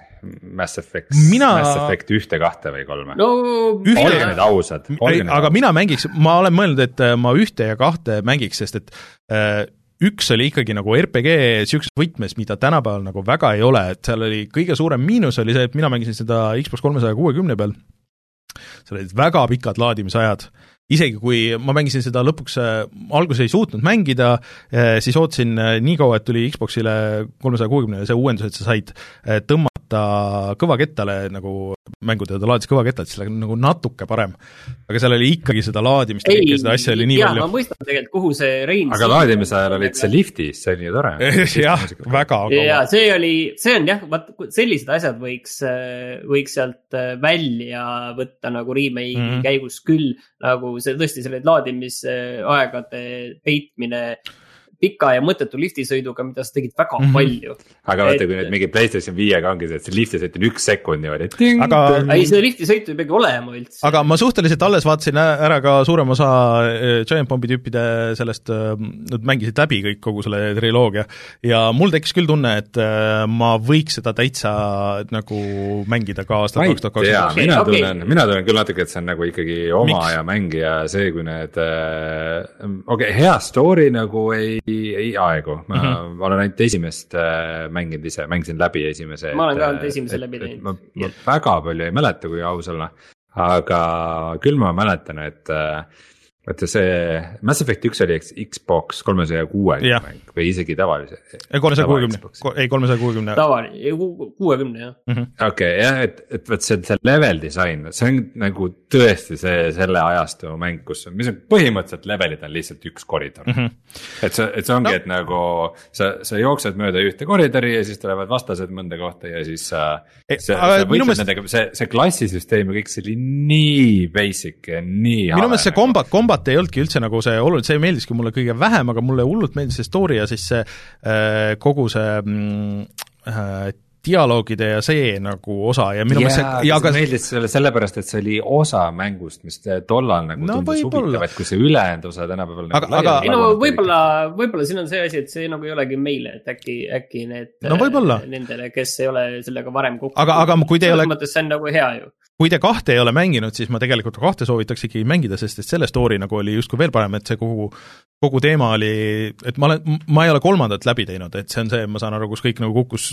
Mass Effect mina..., Mass Effect ühte, kahte või kolme no,? olge nüüd ausad. aga mina mängiks, ma olen mõelnud, et äh, ma ühte ja kahte mängiks, sest et äh, üks oli ikkagi nagu RPG niisuguses võtmes, mida tänapäeval nagu väga ei ole, et seal oli kõige suurem miinus oli see, et mina mängisin seda Xbox kolmesaja kuuekümne peal, seal olid väga pikad laadimisajad isegi kui ma mängisin seda lõpuks äh,, alguses ei suutnud mängida äh,, siis ootasin äh, nii kaua, et tuli Xboxile kolmesaja kuuekümnele see uuendus, et sa said äh, tõmmata kõvakettale nagu mängude ta laadis kõvakettalt, siis nagu natuke parem. aga seal oli ikkagi seda laadimist ja kõike seda asja oli nii jaa, palju. ma mõistan tegelikult, kuhu see Rein aga laadimise ajal olid sa liftis, see oli ju tore jah, väga kaua. jaa, see oli, see on jah, vaat sellised asjad võiks, äh, võiks sealt välja võtta nagu remake'i mm -hmm. käigus küll, nagu see tõesti selle laadimisaegade peitmine pika ja mõttetu liftisõiduga, mida sa tegid väga mm -hmm. palju. aga vaata, kui nüüd mingi Playstation viiega ongi see, et see liftisõit on üks sekund niimoodi. aga. ei, seda liftisõitu ei peagi olema üldse. aga ma suhteliselt alles vaatasin ära ka suurem osa äh, Giant Bombi tüüpide sellest, äh, nad mängisid läbi kõik, kogu selle triloogia. ja mul tekkis küll tunne, et äh, ma võiks seda täitsa nagu mängida ka aastal kaks tuhat kakskümmend. mina okay. tunnen, mina tunnen küll natuke, et see on nagu ikkagi oma Miks? ja mängija see, kui need, okei okay,, hea story nagu ei ei, ei aegu, ma mm -hmm. olen ainult esimest äh, mänginud ise, mängisin läbi esimese. ma olen ka ainult esimese läbi teinud. ma, ma väga palju ei mäleta, kui aus olla, aga küll ma mäletan, et äh, vaata see Mass Effect üks oli Xbox kolmesaja kuuekümne mäng või isegi tavalise. kolmesaja kuuekümne, ei kolmesaja kuuekümne. tavaline, kuuekümne jah. Mhm. okei, jah, et, et vot see, see level disain, see on nagu tõesti see selle ajastu mäng, kus, mis on põhimõtteliselt levelid on lihtsalt üks koridor mm. -hmm. et see, et see ongi no., et nagu sa, sa jooksed mööda ühte koridori ja siis tulevad vastased mõnda kohta ja siis sa. võitled mõist... nendega, see, see klassisüsteem ja kõik see oli nii basic ja nii. minu meelest see kombat, kombat kombat ei olnudki üldse nagu see oluline, see meeldiski mulle kõige vähem, aga mulle hullult meeldis see story ja siis see äh, kogu see mm, äh, dialoogide ja see nagu osa ja minu meelest see ja aga meeldis sulle sellepärast, et see oli osa mängust, mis tollal nagu no, tundus huvitav, et kui see ülejäänud osa tänapäeval aga, nagu aga ei no võib-olla, võib-olla siin on see asi, et see nagu ei olegi meile, et äkki, äkki need no, võib-olla. nendele, kes ei ole sellega varem kokku aga, aga kui te ei ole selles mõttes see on nagu hea ju. kui te kahte ei ole mänginud, siis ma tegelikult kahte soovitaks ikkagi mängida, sest et selle story nagu oli justkui veel parem, et see kogu, kogu teema oli, et ma olen, ma ei ole kolmandat läbi teinud, et see on see, ma saan aru, kus kõik nagu kukkus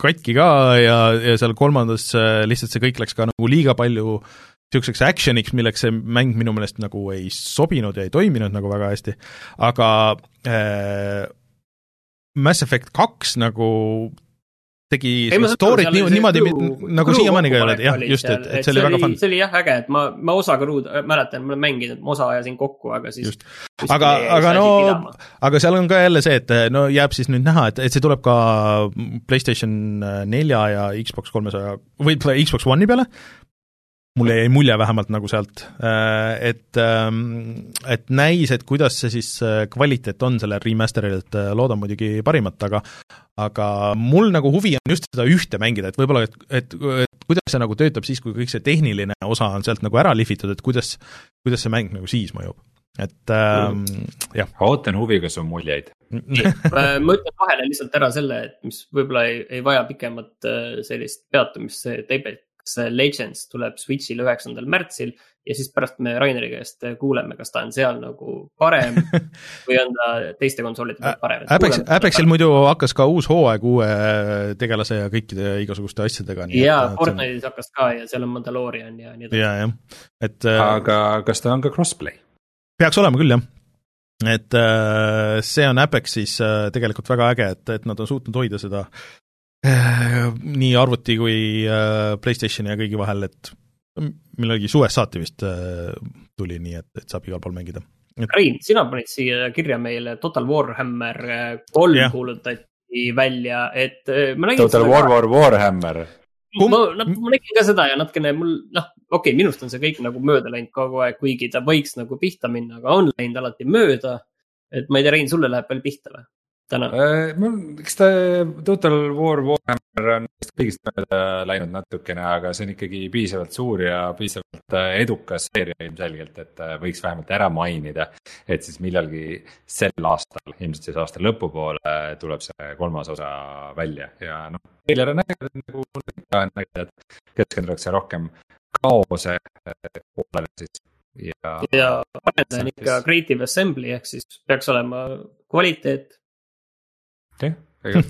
katki ka ja, ja seal kolmandas äh, lihtsalt see kõik läks ka nagu liiga palju niisuguseks action'iks, milleks see mäng minu meelest nagu ei sobinud ja ei toiminud nagu väga hästi, aga äh, Mass Effect kaks nagu tegi story't nii, niimoodi nagu siiamaani ka ei ole, jah, just, et, et see oli väga fun. see oli jah äge, et ma, ma osa kruud, mäletan, ma olen mänginud, ma osa ajasin kokku, aga siis. aga, aga no, aga seal on ka jälle see, et no jääb siis nüüd näha, et, et see tuleb ka PlayStation nelja ja Xbox kolmesaja või Xbox One'i peale mulle jäi mulje vähemalt nagu sealt, äh, et, ähm, et näis, et kuidas see siis äh, kvaliteet on sellel remaster'il, et äh, loodan muidugi parimat, aga aga mul nagu huvi on just seda ühte mängida, et võib-olla, et, et, et kuidas see nagu töötab siis, kui kõik see tehniline osa on sealt nagu ära lihvitud, et kuidas, kuidas see mäng nagu siis mõjub? Et ähm, jah. ootan huviga su muljeid. Ma ütlen vahele lihtsalt ära selle, et mis võib-olla ei, ei vaja pikemat sellist peatumist, see Table see Legends tuleb Switch'ile üheksandal märtsil ja siis pärast me Raineri käest kuuleme, kas ta on seal nagu parem või on ta teiste konsoolide peal parem. Apex, Apexil muidu hakkas ka uus hooaeg uue tegelase ja kõikide igasuguste asjadega. ja, Fortnite'is on... hakkas ka ja seal on Mandalorian ja nii edasi. ja, jah, et. Äh, aga kas ta on ka crossplay? peaks olema küll, jah et äh, see on Apexis äh, tegelikult väga äge, et, et nad on suutnud hoida seda Äh, nii arvuti kui äh, Playstationi ja kõigi vahel, et millalgi suvest saati vist äh, tuli nii, et, et saab igal pool mängida. Rein, sina panid siia kirja meile Total Warhammer kolm yeah. kuulutati välja, et ma nägin Total War, War, Warhammer. ma, ma nägin ka seda ja natukene mul, noh, okei okay,, minust on see kõik nagu mööda läinud kogu aeg, kuigi ta võiks nagu pihta minna, aga on läinud alati mööda. et ma ei tea, Rein, sulle läheb veel pihta või? Täna äh,? mul, eks ta Total War Warhammer on kõigist mööda läinud natukene, aga see on ikkagi piisavalt suur ja piisavalt äh, edukas seeria ilmselgelt, et äh, võiks vähemalt ära mainida. et siis millalgi sel aastal, ilmselt siis aasta lõpupoole tuleb see kolmas osa välja ja noh, treiler on äge, nagu näitab, et keskendutakse rohkem kaose poolele siis ja. ja arendaja on ikka Creative Assembly ehk siis peaks olema kvaliteet jah, ega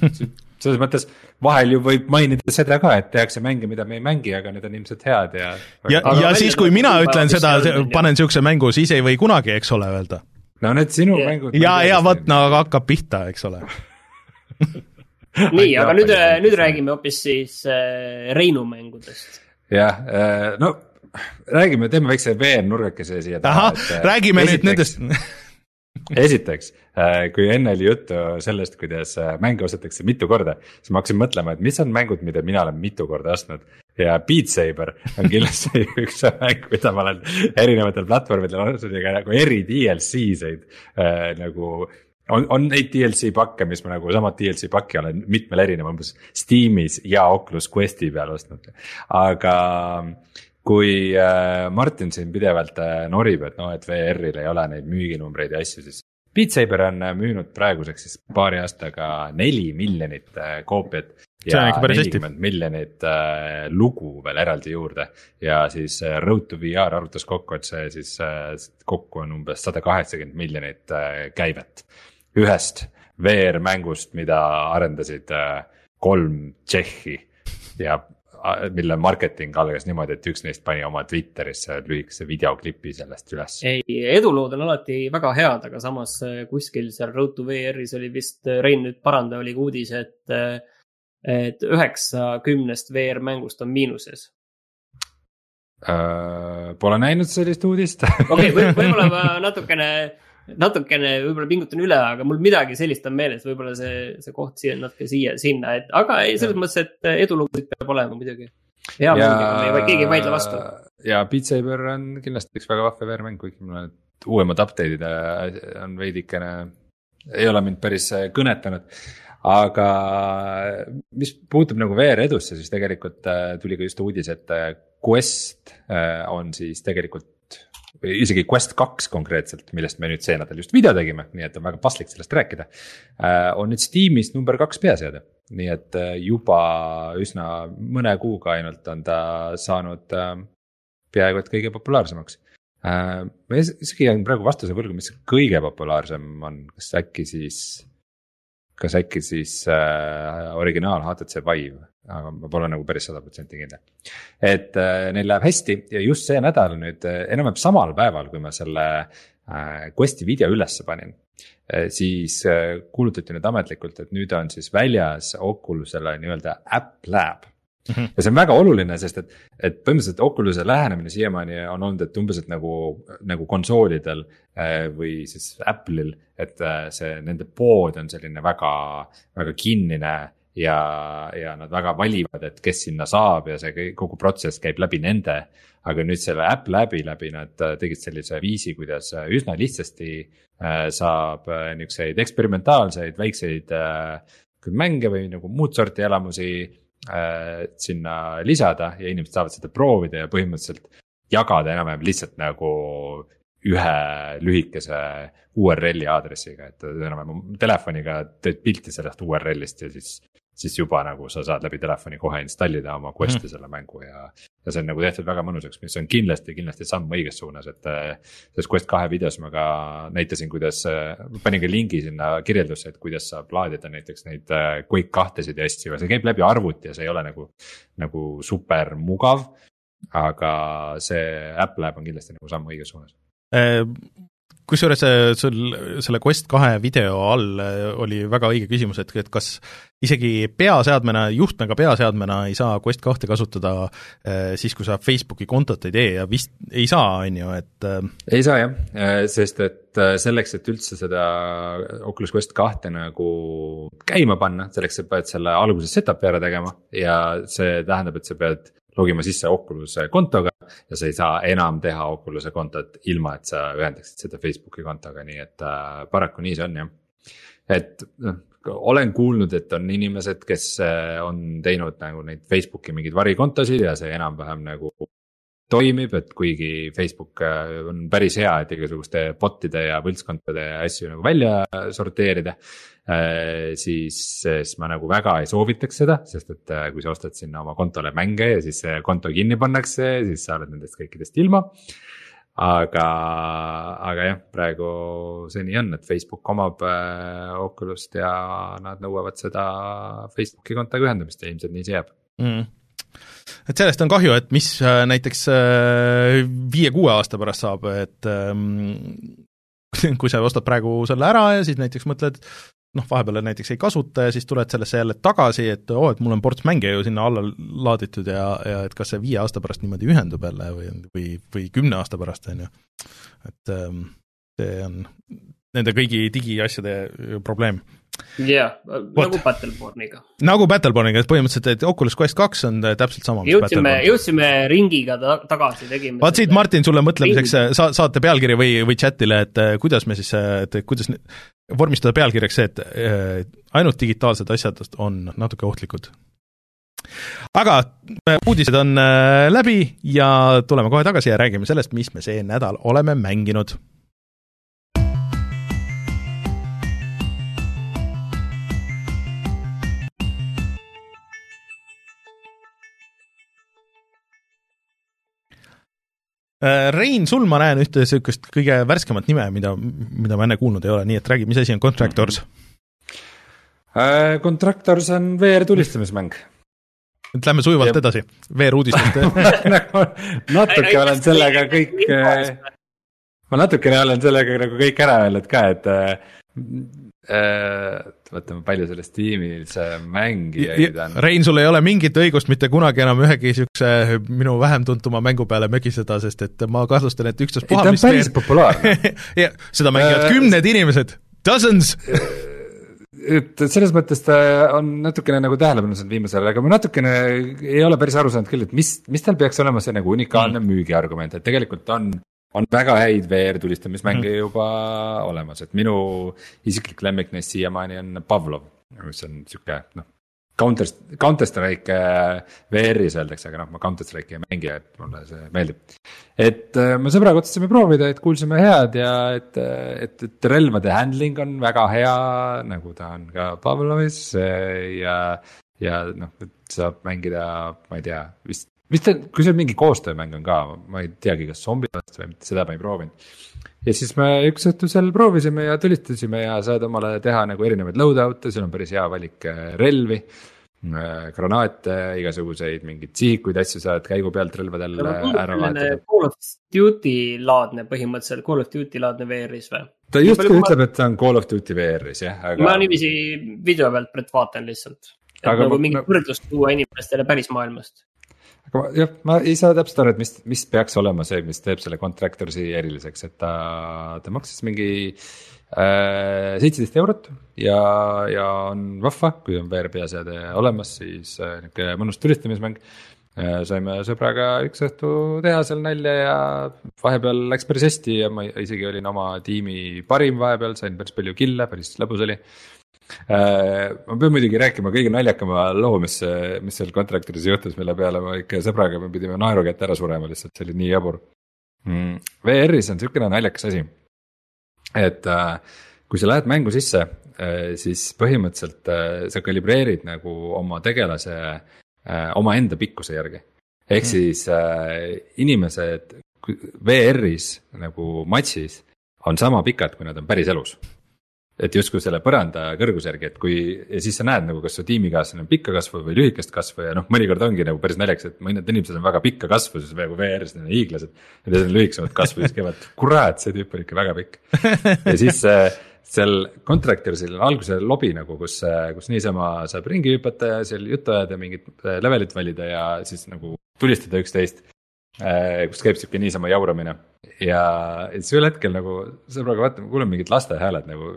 selles mõttes vahel ju võib mainida seda ka, et tehakse mänge, mida me ei mängi, aga need on ilmselt head ja. ja, ja, siis, kui mina ütlen seda, panen siukse mängu, siis ei või kunagi, eks ole, öelda. no need sinu yeah. mängud. ja, ja vot, no hakkab pihta, eks ole nii, aga nüüd, nüüd räägime hoopis siis äh, Reinu mängudest. jah äh,, no räägime, teeme väikse VR-nurgakese siia taha. ahah, räägime esiteks, nüüd nendest esiteks, äh, kui enne oli juttu sellest, kuidas äh, mänge ostetakse mitu korda, siis ma hakkasin mõtlema, et mis on mängud, mida mina olen mitu korda ostnud. ja Beat Saber on kindlasti üks mäng, mida ma olen erinevatel platvormidel ostnud ja ka nagu eri DLC-sid äh, nagu on, on neid DLC pakke, mis ma nagu sama DLC pakki olen mitmel erineval, umbes Steamis ja Oculus Questi peal ostnud, aga kui äh, Martin siin pidevalt äh, norib, et noh, et VR-il ei ole neid müüginumbreid ja asju, siis Beat Saber on äh, müünud praeguseks siis paari aastaga neli miljonit koopiat. ja nelikümmend miljonit äh, lugu veel eraldi juurde ja siis Road to VR arvutas kokku, et see siis äh, kokku on umbes sada kaheksakümmend miljonit äh, käivet. ühest VR-mängust, mida arendasid äh, kolm Tšehhi ja mille marketing algas niimoodi, et üks neist pani oma Twitterisse lühikese videoklipi sellest üles. ei, edulood on alati väga head, aga samas äh, kuskil seal Road to VR-is oli vist, äh, Rein nüüd paranda, oli ka uudis, et, äh, et üheksa kümnest VR-mängust on miinuses. Pole näinud sellist uudist okei okay, võib, võib-olla ma natukene natukene võib-olla pingutan üle, aga mul midagi sellist on meeles, võib-olla see, see koht siia natuke siia, sinna, et aga ei, selles mõttes, et edulugusid peab olema muidugi. hea mängiga, keegi ei vaidle vastu. ja Beat Saber on kindlasti üks väga vahva VR-mäng, kuigi mul need uuemad update'id äh, on veidikene, ei ole mind päris äh, kõnetanud aga mis puutub nagu VR edusse, siis tegelikult äh, tuli ka just uudis, et Quest on siis tegelikult isegi Quest kaks konkreetselt, millest me nüüd see nädal just video tegime, nii et on väga paslik sellest rääkida. Äh, on nüüd Steamis number kaks peaseade, nii et äh, juba üsna mõne kuuga ainult on ta saanud äh, peaaegu et kõige populaarsemaks. ma isegi jään praegu vastuse võlgu, mis kõige populaarsem on, kas äkki siis, kas äkki siis äh, originaal HTC Vive aga ma pole nagu päris sada protsenti kindel. et äh, neil läheb hästi ja just see nädal nüüd äh, enam-vähem samal päeval, kui ma selle äh, Questi video ülesse panin äh,. siis äh, kuulutati nüüd ametlikult, et nüüd on siis väljas Oculusele nii-öelda App Lab Mm -hmm. ja see on väga oluline, sest et, et põhimõtteliselt Oculus'e lähenemine siiamaani on olnud, et umbes, et nagu, nagu konsoolidel äh, või siis Apple'il, et äh, see nende pood on selline väga, väga kinnine ja, ja nad väga valivad, et kes sinna saab ja see kogu protsess käib läbi nende. aga nüüd selle Apple äpi läbi nad äh, tegid sellise viisi, kuidas äh, üsna lihtsasti äh, saab niukseid eksperimentaalseid väikseid mänge või nagu muud sorti elamusi sinna lisada ja inimesed saavad seda proovida ja põhimõtteliselt jagada enam-vähem lihtsalt nagu ühe lühikese URL-i aadressiga, et enam-vähem telefoniga teed pilti sellest URL-ist ja siis siis juba nagu sa saad läbi telefoni kohe installida oma quest'i mm. selle mängu ja. ja see on nagu tehtud väga mõnusaks, mis on kindlasti, kindlasti samm õiges suunas, et. selles Quest kahe videos ma ka näitasin, kuidas, panin ka lingi sinna kirjeldusse, et kuidas saab laadida näiteks neid äh, Quake kahtesid ja asju ja see käib läbi arvuti ja see ei ole nagu, nagu super mugav. aga see Apple äpp on kindlasti nagu samm õiges suunas kusjuures äh, sul selle Quest kahe video all äh, oli väga õige küsimus, et, et kas isegi peaseadmena, juhtmega peaseadmena ei saa Quest kahte kasutada äh, siis, kui sa Facebooki kontot ei tee ja vist ei saa, on ju, et ei saa jah, sest et selleks, et üldse seda Oculus Quest kahte nagu käima panna, selleks sa pead selle alguses setup'i ära tegema ja see tähendab, et sa pead logima sisse Oculus'e kontoga ja sa ei saa enam teha Oculus'e kontot ilma, et sa ühendaksid seda Facebooki kontoga, nii et äh, paraku nii see on jah. et noh, olen kuulnud, et on inimesed, kes äh, on teinud nagu neid Facebooki mingeid varikontosid ja see enam-vähem nagu toimib, et kuigi Facebook äh, on päris hea, et igasuguste bot'ide ja võltskontode ja asju nagu välja sorteerida. Äh, siis, siis ma nagu väga ei soovitaks seda, sest et äh, kui sa ostad sinna oma kontole mänge ja siis see konto kinni pannakse, siis sa oled nendest kõikidest ilma aga, aga jah, praegu see nii on, et Facebook omab äh, Oculus't ja nad nõuavad seda Facebooki kontoga ühendamist ja ilmselt nii see jääb mm et sellest on kahju, et mis äh, näiteks äh, viie-kuue aasta pärast saab, et ähm, kui sa ostad praegu selle ära ja siis näiteks mõtled, noh, vahepeal näiteks ei kasuta ja siis tuled sellesse jälle tagasi, et oo oh,, et mul on ports mänge ju sinna alla laaditud ja, ja et kas see viie aasta pärast niimoodi ühendub jälle või, või, või kümne aasta pärast, on ju. et ähm, see on nende kõigi digiasjade probleem jah yeah,, nagu Battleborniga. nagu Battleborniga, et põhimõtteliselt, et Oculus Quest kaks on äh, täpselt sama. jõudsime, jõudsime ringiga ta tagasi, tegime. vaat siit, Martin, sulle mõtlemiseks äh, sa-, saate pealkiri või, või chat'ile, et äh, kuidas me siis, et kuidas vormistada pealkirjaks see, et ainult digitaalsed asjad on natuke ohtlikud. aga uudised on läbi ja tuleme kohe tagasi ja räägime sellest, mis me see nädal oleme mänginud Rein, sul ma näen ühte niisugust kõige värskemat nime, mida, mida ma enne kuulnud ei ole, nii et räägi, mis asi on Contractors äh,? Contractors on VR tulistamismäng. et lähme sujuvalt ja. edasi, VR uudistest nagu natuke olen sellega kõik, äh, ma natukene olen sellega nagu kõik ära öelnud ka, et äh, äh vaatame, palju selles tiimis mängijaid on. Rein, sul ei ole mingit õigust mitte kunagi enam ühegi niisuguse minu vähem tuntuma mängu peale mögiseda, sest et ma kahtlustan, et ükstaspuha ta on päris teed... populaarne seda mängivad äh, kümned inimesed, dozens et selles mõttes ta on natukene nagu tähelepanu saanud viimasel ajal, aga ma natukene ei ole päris aru saanud küll, et mis, mis tal peaks olema see nagu unikaalne mm. müügiargument, et tegelikult on on väga häid VR tulistamismänge mm. juba olemas, et minu isiklik lemmik neist siiamaani on Pavlov, mis on sihuke noh. Counter, Counter Strike äh, VR-is öeldakse, aga noh, ma Counter Strike'i ei mängi, et mulle see meeldib. et äh, me sõbraga otsustasime proovida, et kuulsime head ja et, et, et relvade handling on väga hea, nagu ta on ka Pavlovis ja, ja noh, et saab mängida, ma ei tea, vist mis ta, kui see mingi koostöömäng on ka, ma ei teagi, kas zombi vastu või mitte, seda ma ei proovinud. ja siis me üks õhtu seal proovisime ja tulistasime ja saad omale teha nagu erinevaid loadout'e, sul on päris hea valik äh, relvi. Äh, granaate, igasuguseid mingeid sihikuid, asju saad käigu pealt relvadel ära vahetada. Call of Duty laadne põhimõtteliselt, Call of Duty laadne VR-is või? ta justkui ütleb, et ta on Call of Duty VR-is jah, aga. ma niiviisi video pealt vaatan lihtsalt. et aga nagu mingit võrdlust tuua inimestele päris maailmast aga jah, ma ei saa täpselt aru, et mis, mis peaks olema see, mis teeb selle Contractorsi eriliseks, et ta, ta maksis mingi seitseteist eurot ja, ja on vahva, kui on VR peaseade olemas, siis nihuke mõnus tulistamismäng saime sõbraga üks õhtu teha seal nalja ja vahepeal läks päris hästi ja ma isegi olin oma tiimi parim vahepeal, sain päris palju kill'e, päris lõbus oli. Äh, ma pean muidugi rääkima kõige naljakama loo, mis, mis seal Contractoris juhtus, mille peale ma ikka sõbraga, me pidime naeru kätte ära surema lihtsalt, see oli nii jabur mm,. VR-is on sihukene naljakas asi, et äh, kui sa lähed mängu sisse, äh, siis põhimõtteliselt sa kalibreerid nagu oma tegelase Äh, omaenda pikkuse järgi. ehk mm. siis äh, inimesed VR-is nagu matšis on sama pikad, kui nad on päriselus. Et justkui selle põranda kõrguse järgi, et kui ja siis sa näed nagu, kas su tiimikaaslane on pikka kasvu või lühikest kasvu ja noh, mõnikord ongi nagu päris naljakas, et mõned inimesed on väga pikka kasvu, siis nagu VR-is on hiiglased. ja teised on lühikesemat kasvu, siis käivad, kurat, see tüüp on ikka väga pikk. ja siis äh, seal Contractorsil on alguses lobi nagu, kus, kus niisama saab ringi hüpata ja seal juttu ajada, mingit äh, levelit valida ja siis nagu tulistada üksteist. Äh, kus käib sihuke niisama jauramine ja siis ühel hetkel nagu sõbraga vaatame, kuuleme mingid laste hääled nagu.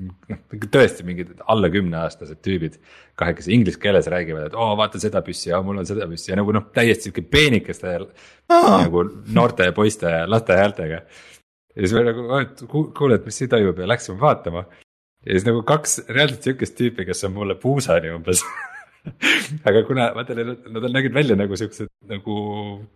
tõesti mingid alla kümneaastased tüübid kahekesi inglise keeles räägivad, et oo vaata seda püssi ja mul on seda püssi. Ja nagu noh, täiesti sihuke peenikeste nagu noorte poiste laste häältega. Ja siis me nagu, et kuule, et mis siin toimub? Ja läksime vaatama. ja siis nagu kaks reaalselt sihukest tüüpi, kes on mulle puusani umbes aga kuna vaata nad, nad nägid välja nagu siuksed nagu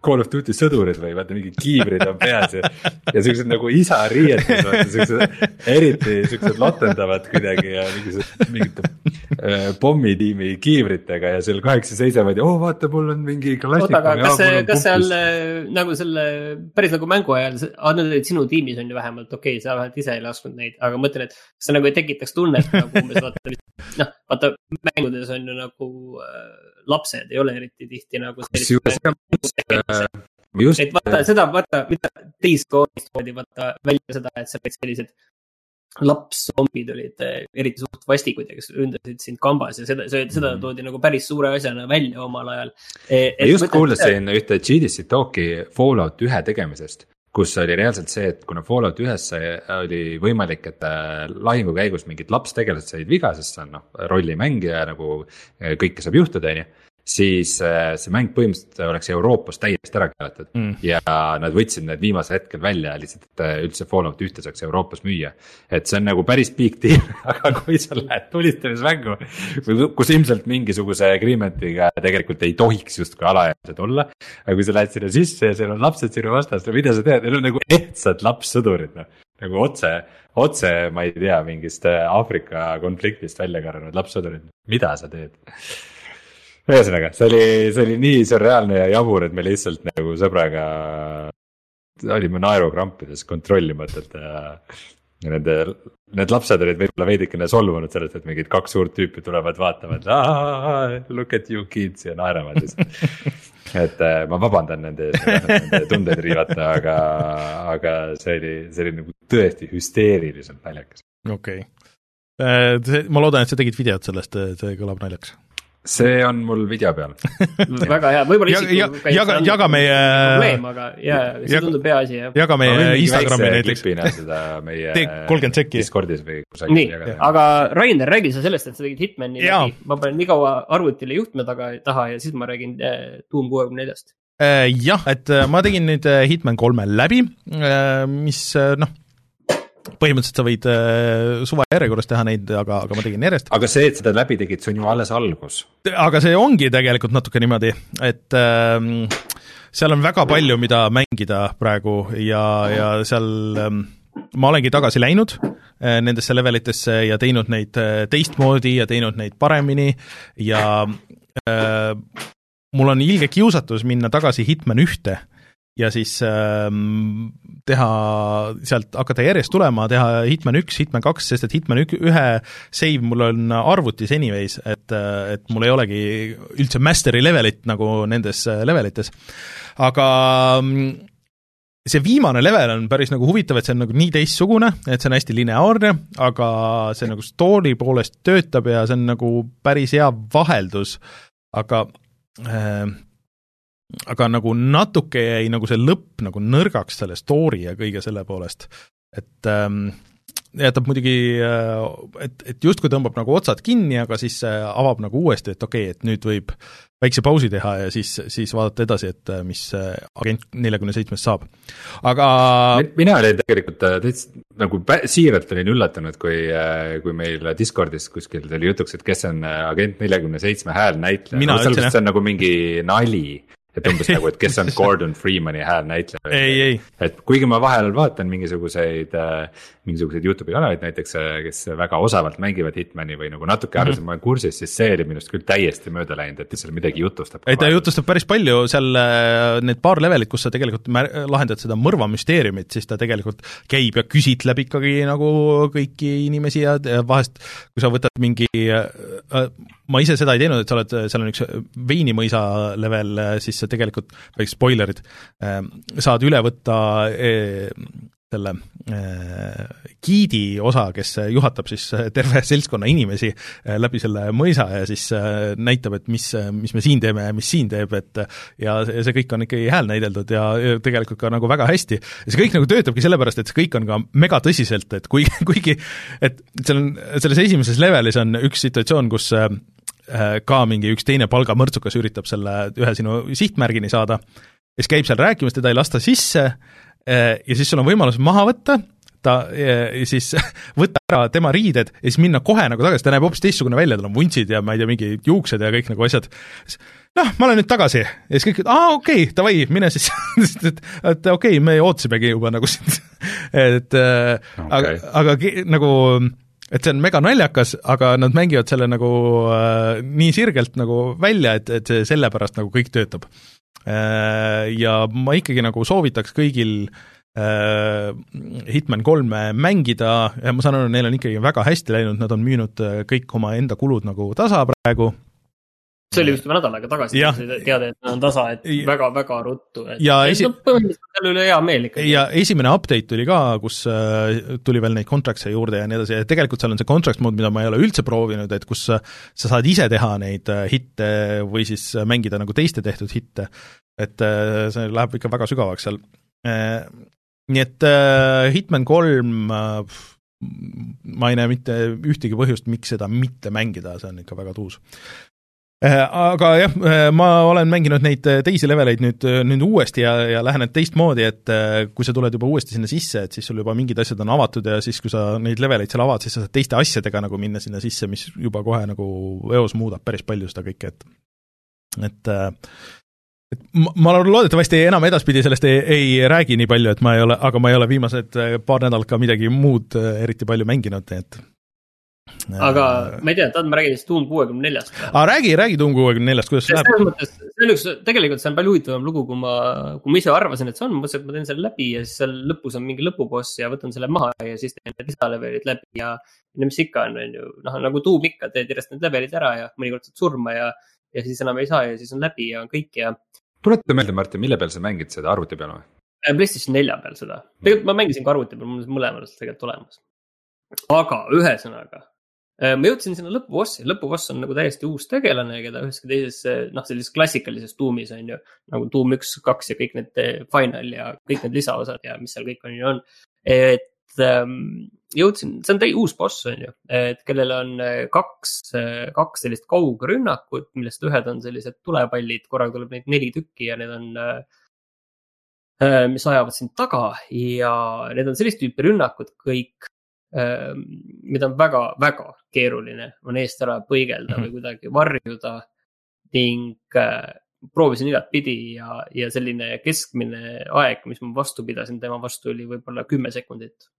Call of Duty sõdurid või vaata mingid kiivrid on peas ja. ja siuksed nagu isa riietes vaata siuksed eriti siuksed lotendavad kuidagi ja mingisugused mingite äh, pommitiimi kiivritega ja seal kaheksa seisavad ja oo oh, vaata, mul on mingi oota, aga kas, kas seal äh, nagu selle päris nagu mängu ajal, nad olid sinu tiimis on ju vähemalt, okei okay,, sa vähemalt ise ei lasknud neid, aga mõtlen, et kas see nagu ei tekitaks tunnet nagu umbes vaata, noh, vaata mängudes on ju nagu lapsed ei ole eriti tihti nagu. äh, just. et vaata seda, vaata, mida koolist toodi vaata välja seda, et seal olid sellised lapszombid olid äh, eriti suht vastikud ja kes ründasid sind kambas ja seda, seda mm. toodi nagu päris suure asjana välja omal ajal e,. ma just kuulasin ühte GDC talk'i Fallout ühe tegemisest kus oli reaalselt see, et kuna Fallout ühes oli võimalik, et äh, lahingu käigus mingid lapstegelased said viga, sest see on noh, rollimängija nagu äh, kõike saab juhtuda, on ju siis äh, see mäng põhimõtteliselt oleks Euroopas täiesti ära keelatud mm. ja nad võtsid need viimasel hetkel välja lihtsalt, et äh, üldse Fallout ühte saaks Euroopas müüa. et see on nagu päris big deal aga kui sa lähed tulistamismängu, kus ilmselt mingisuguse agreement'iga tegelikult ei tohiks justkui alaealised olla. aga kui sa lähed sinna sisse ja seal on lapsed sinu vastas, no mida sa tead, need on nagu ehtsad lapssõdurid noh nagu otse, otse, ma ei tea, mingist äh, Aafrika konfliktist välja karjunud lapssõdurid, mida sa teed ühesõnaga, see oli, see oli nii sürreaalne ja jabur, et me lihtsalt nagu sõbraga olime naerukrampides kontrollimatult ja. ja nende, need lapsed olid võib-olla veidikene solvunud sellest, et mingid kaks suurt tüüpi tulevad vaatama, et look at you kids ja naeravad lihtsalt et äh, ma vabandan nende ees, nende tundeid riivata, aga, aga see oli, see oli nagu tõesti hüsteeriliselt naljakas. okei okay., äh, ma loodan, et sa tegid videot sellest, see kõlab naljakas see on mul video peal väga hea, võib-olla isiklikult ja, jaga, jaga meie. probleem, aga jaa, see tundub hea asi, jah. jaga meie Instagrami näiteks. seda meie kolmkümmend sekki. Discordis või kusagil. nii, aga Rainer, räägi sa sellest, et sa tegid Hitmani läbi, ma panen nii kaua arvutile juhtme taga, taha ja siis ma räägin äh, Doom kuuekümne neljast. Äh, jah, et äh, ma tegin nüüd Hitman kolme läbi, mis noh põhimõtteliselt sa võid äh, suva järjekorras teha neid, aga, aga ma tegin järjest. aga see, et seda läbi tegid, see on ju alles algus. aga see ongi tegelikult natuke niimoodi, et äh, seal on väga palju, mida mängida praegu ja, ja seal äh, ma olengi tagasi läinud äh, nendesse levelitesse ja teinud neid äh, teistmoodi ja teinud neid paremini ja äh, mul on ilge kiusatus minna tagasi Hitman ühte ja siis äh, teha sealt, hakata järjest tulema, teha Hitman üks, Hitman kaks, sest et Hitman ük-, ühe save mul on arvutis anyways, et, et mul ei olegi üldse master'i levelit nagu nendes levelites. aga mm, see viimane level on päris nagu huvitav, et see on nagu nii teistsugune, et see on hästi lineaarne, aga see nagu story poolest töötab ja see on nagu päris hea vaheldus, aga äh, aga nagu natuke jäi nagu see lõpp nagu nõrgaks selle story ja kõige selle poolest, et ähm, jätab muidugi, et, et justkui tõmbab nagu otsad kinni, aga siis avab nagu uuesti, et okei okay,, et nüüd võib väikse pausi teha ja siis, siis vaadata edasi, et mis Agent neljakümne seitsmest saab. aga mina olin tegelikult täitsa nagu siiralt olin üllatunud, kui, kui meil Discordis kuskil tuli jutuks, et kes on Agent neljakümne seitsme häälnäitleja. no selles mõttes see on nagu mingi nali et umbes nagu, et kes on Gordon Freemani häälnäitleja. ei, ei. et kuigi ma vahel vaatan mingisuguseid äh,, mingisuguseid Youtube'i kanaleid näiteks, äh, kes väga osavalt mängivad Hitmani või nagu natuke arvasin mm -hmm., ma olen kursis, siis see oli minust küll täiesti mööda läinud, et seal midagi jutustab. ei, ta jutustab päris palju, seal äh, need paar levelit, kus sa tegelikult lahendad seda mõrvamüsteeriumit, siis ta tegelikult käib ja küsitleb ikkagi nagu kõiki inimesi ja vahest, kui sa võtad mingi äh, ma ise seda ei teinud, et sa oled, seal on üks veinimõisa level, siis sa tegelikult, väiksed spoilerid, ähm, saad üle võtta äh, selle äh, giidi osa, kes juhatab siis terve seltskonna inimesi äh, läbi selle mõisa ja siis näitab, et mis, mis me siin teeme ja mis siin teeb, et ja see kõik on ikkagi häälnäideldud ja tegelikult ka nagu väga hästi. see kõik nagu töötabki sellepärast, et see kõik on ka megatõsiselt, et kui, kuigi et seal on, selles esimeses levelis on üks situatsioon, kus Äh, ka mingi üks teine palgamõrtsukas üritab selle ühe sinu sihtmärgini saada, siis käib seal rääkimas, teda ei lasta sisse äh, ja siis sul on võimalus maha võtta, ta ja siis võtta ära tema riided ja siis minna kohe nagu tagasi, ta näeb hoopis teistsugune välja, tal on vuntsid ja ma ei tea, mingid juuksed ja kõik nagu asjad. noh, ma olen nüüd tagasi ja siis kõik, aa okei okay,, davai, mine siis et, et okei okay,, me ootasimegi juba nagu sind et okay. aga, aga nagu et see on mega naljakas, aga nad mängivad selle nagu äh, nii sirgelt nagu välja, et, et see sellepärast nagu kõik töötab äh,. Ja ma ikkagi nagu soovitaks kõigil äh, Hitman kolme mängida, ma saan aru, neil on ikkagi väga hästi läinud, nad on müünud äh, kõik oma enda kulud nagu tasa praegu see oli just nädal aega tagasi, teade, et on tasa, et väga-väga ruttu, et ja esi... no, põhimõtteliselt selle üle hea meel ikkagi. ja esimene update tuli ka, kus äh, tuli veel neid contracts'e juurde ja nii edasi ja tegelikult seal on see contracts mode, mida ma ei ole üldse proovinud, et kus sa saad ise teha neid äh, hitte või siis mängida nagu teiste tehtud hitte. et äh, see läheb ikka väga sügavaks seal. nii et Hitman kolm ma ei näe mitte ühtegi põhjust, miks seda mitte mängida, see on ikka väga tuus. Äh, aga jah, äh, ma olen mänginud neid äh, teisi leveleid nüüd, nüüd uuesti ja, ja lähen teistmoodi, et kui sa tuled juba uuesti sinna sisse, et siis sul juba mingid asjad on avatud ja siis, kui sa neid leveleid seal avad, siis sa saad teiste asjadega nagu minna sinna sisse, mis juba kohe nagu eos muudab päris palju seda kõike, et et et ma, ma loodetavasti enam edaspidi sellest ei, ei räägi nii palju, et ma ei ole, aga ma ei ole viimased paar nädalat ka midagi muud eriti palju mänginud, nii et aga ma ei tea, tahad, ma räägin siis Doom kuuekümne neljast? aa, räägi, räägi Doom kuuekümne neljast, kuidas see läheb? selles mõttes, see on üks, tegelikult see on palju huvitavam lugu, kui ma, kui ma ise arvasin, et see on, mõtlesin, et ma teen selle läbi ja siis seal lõpus on mingi lõpuboss ja võtan selle maha ja siis teen need lisalevelid läbi ja. no mis ikka on, on ju, noh nagu Doom ikka, teed järjest need levelid ära ja mõnikord saad surma ja, ja siis enam ei saa ja siis on läbi ja on kõik ja. tuleta meelde, Martin, mille peal sa mängid seda, arvuti peal või? Äh, PlayStation nelja peal seda, tegelikult ma mängisin ka arvuti peal, mul on mõlemal tegelikult olemas. aga ühesõnaga Äh, ma jõudsin sinna lõpubossi, lõpuboss on nagu täiesti uus tegelane, keda üheski teises, noh, sellises klassikalises tuumis on ju. nagu tuum üks, kaks ja kõik need äh, final ja kõik need lisaosad ja mis seal kõik on ju on. et ähm, jõudsin, see on täi-, uus boss on ju, et kellel on äh, kaks, kaks sellist kaugrünnakut, millest ühed on sellised tulepallid, korraga tuleb neid neli tükki ja need on mis ajavad sind taga ja need on sellist tüüpi rünnakud kõik, mida on väga-väga keeruline on eest ära põigelda mm -hmm. või kuidagi varjuda. ning äh, proovisin igatpidi ja, ja selline keskmine aeg, mis ma vastu pidasin tema vastu, oli võib-olla kümme sekundit.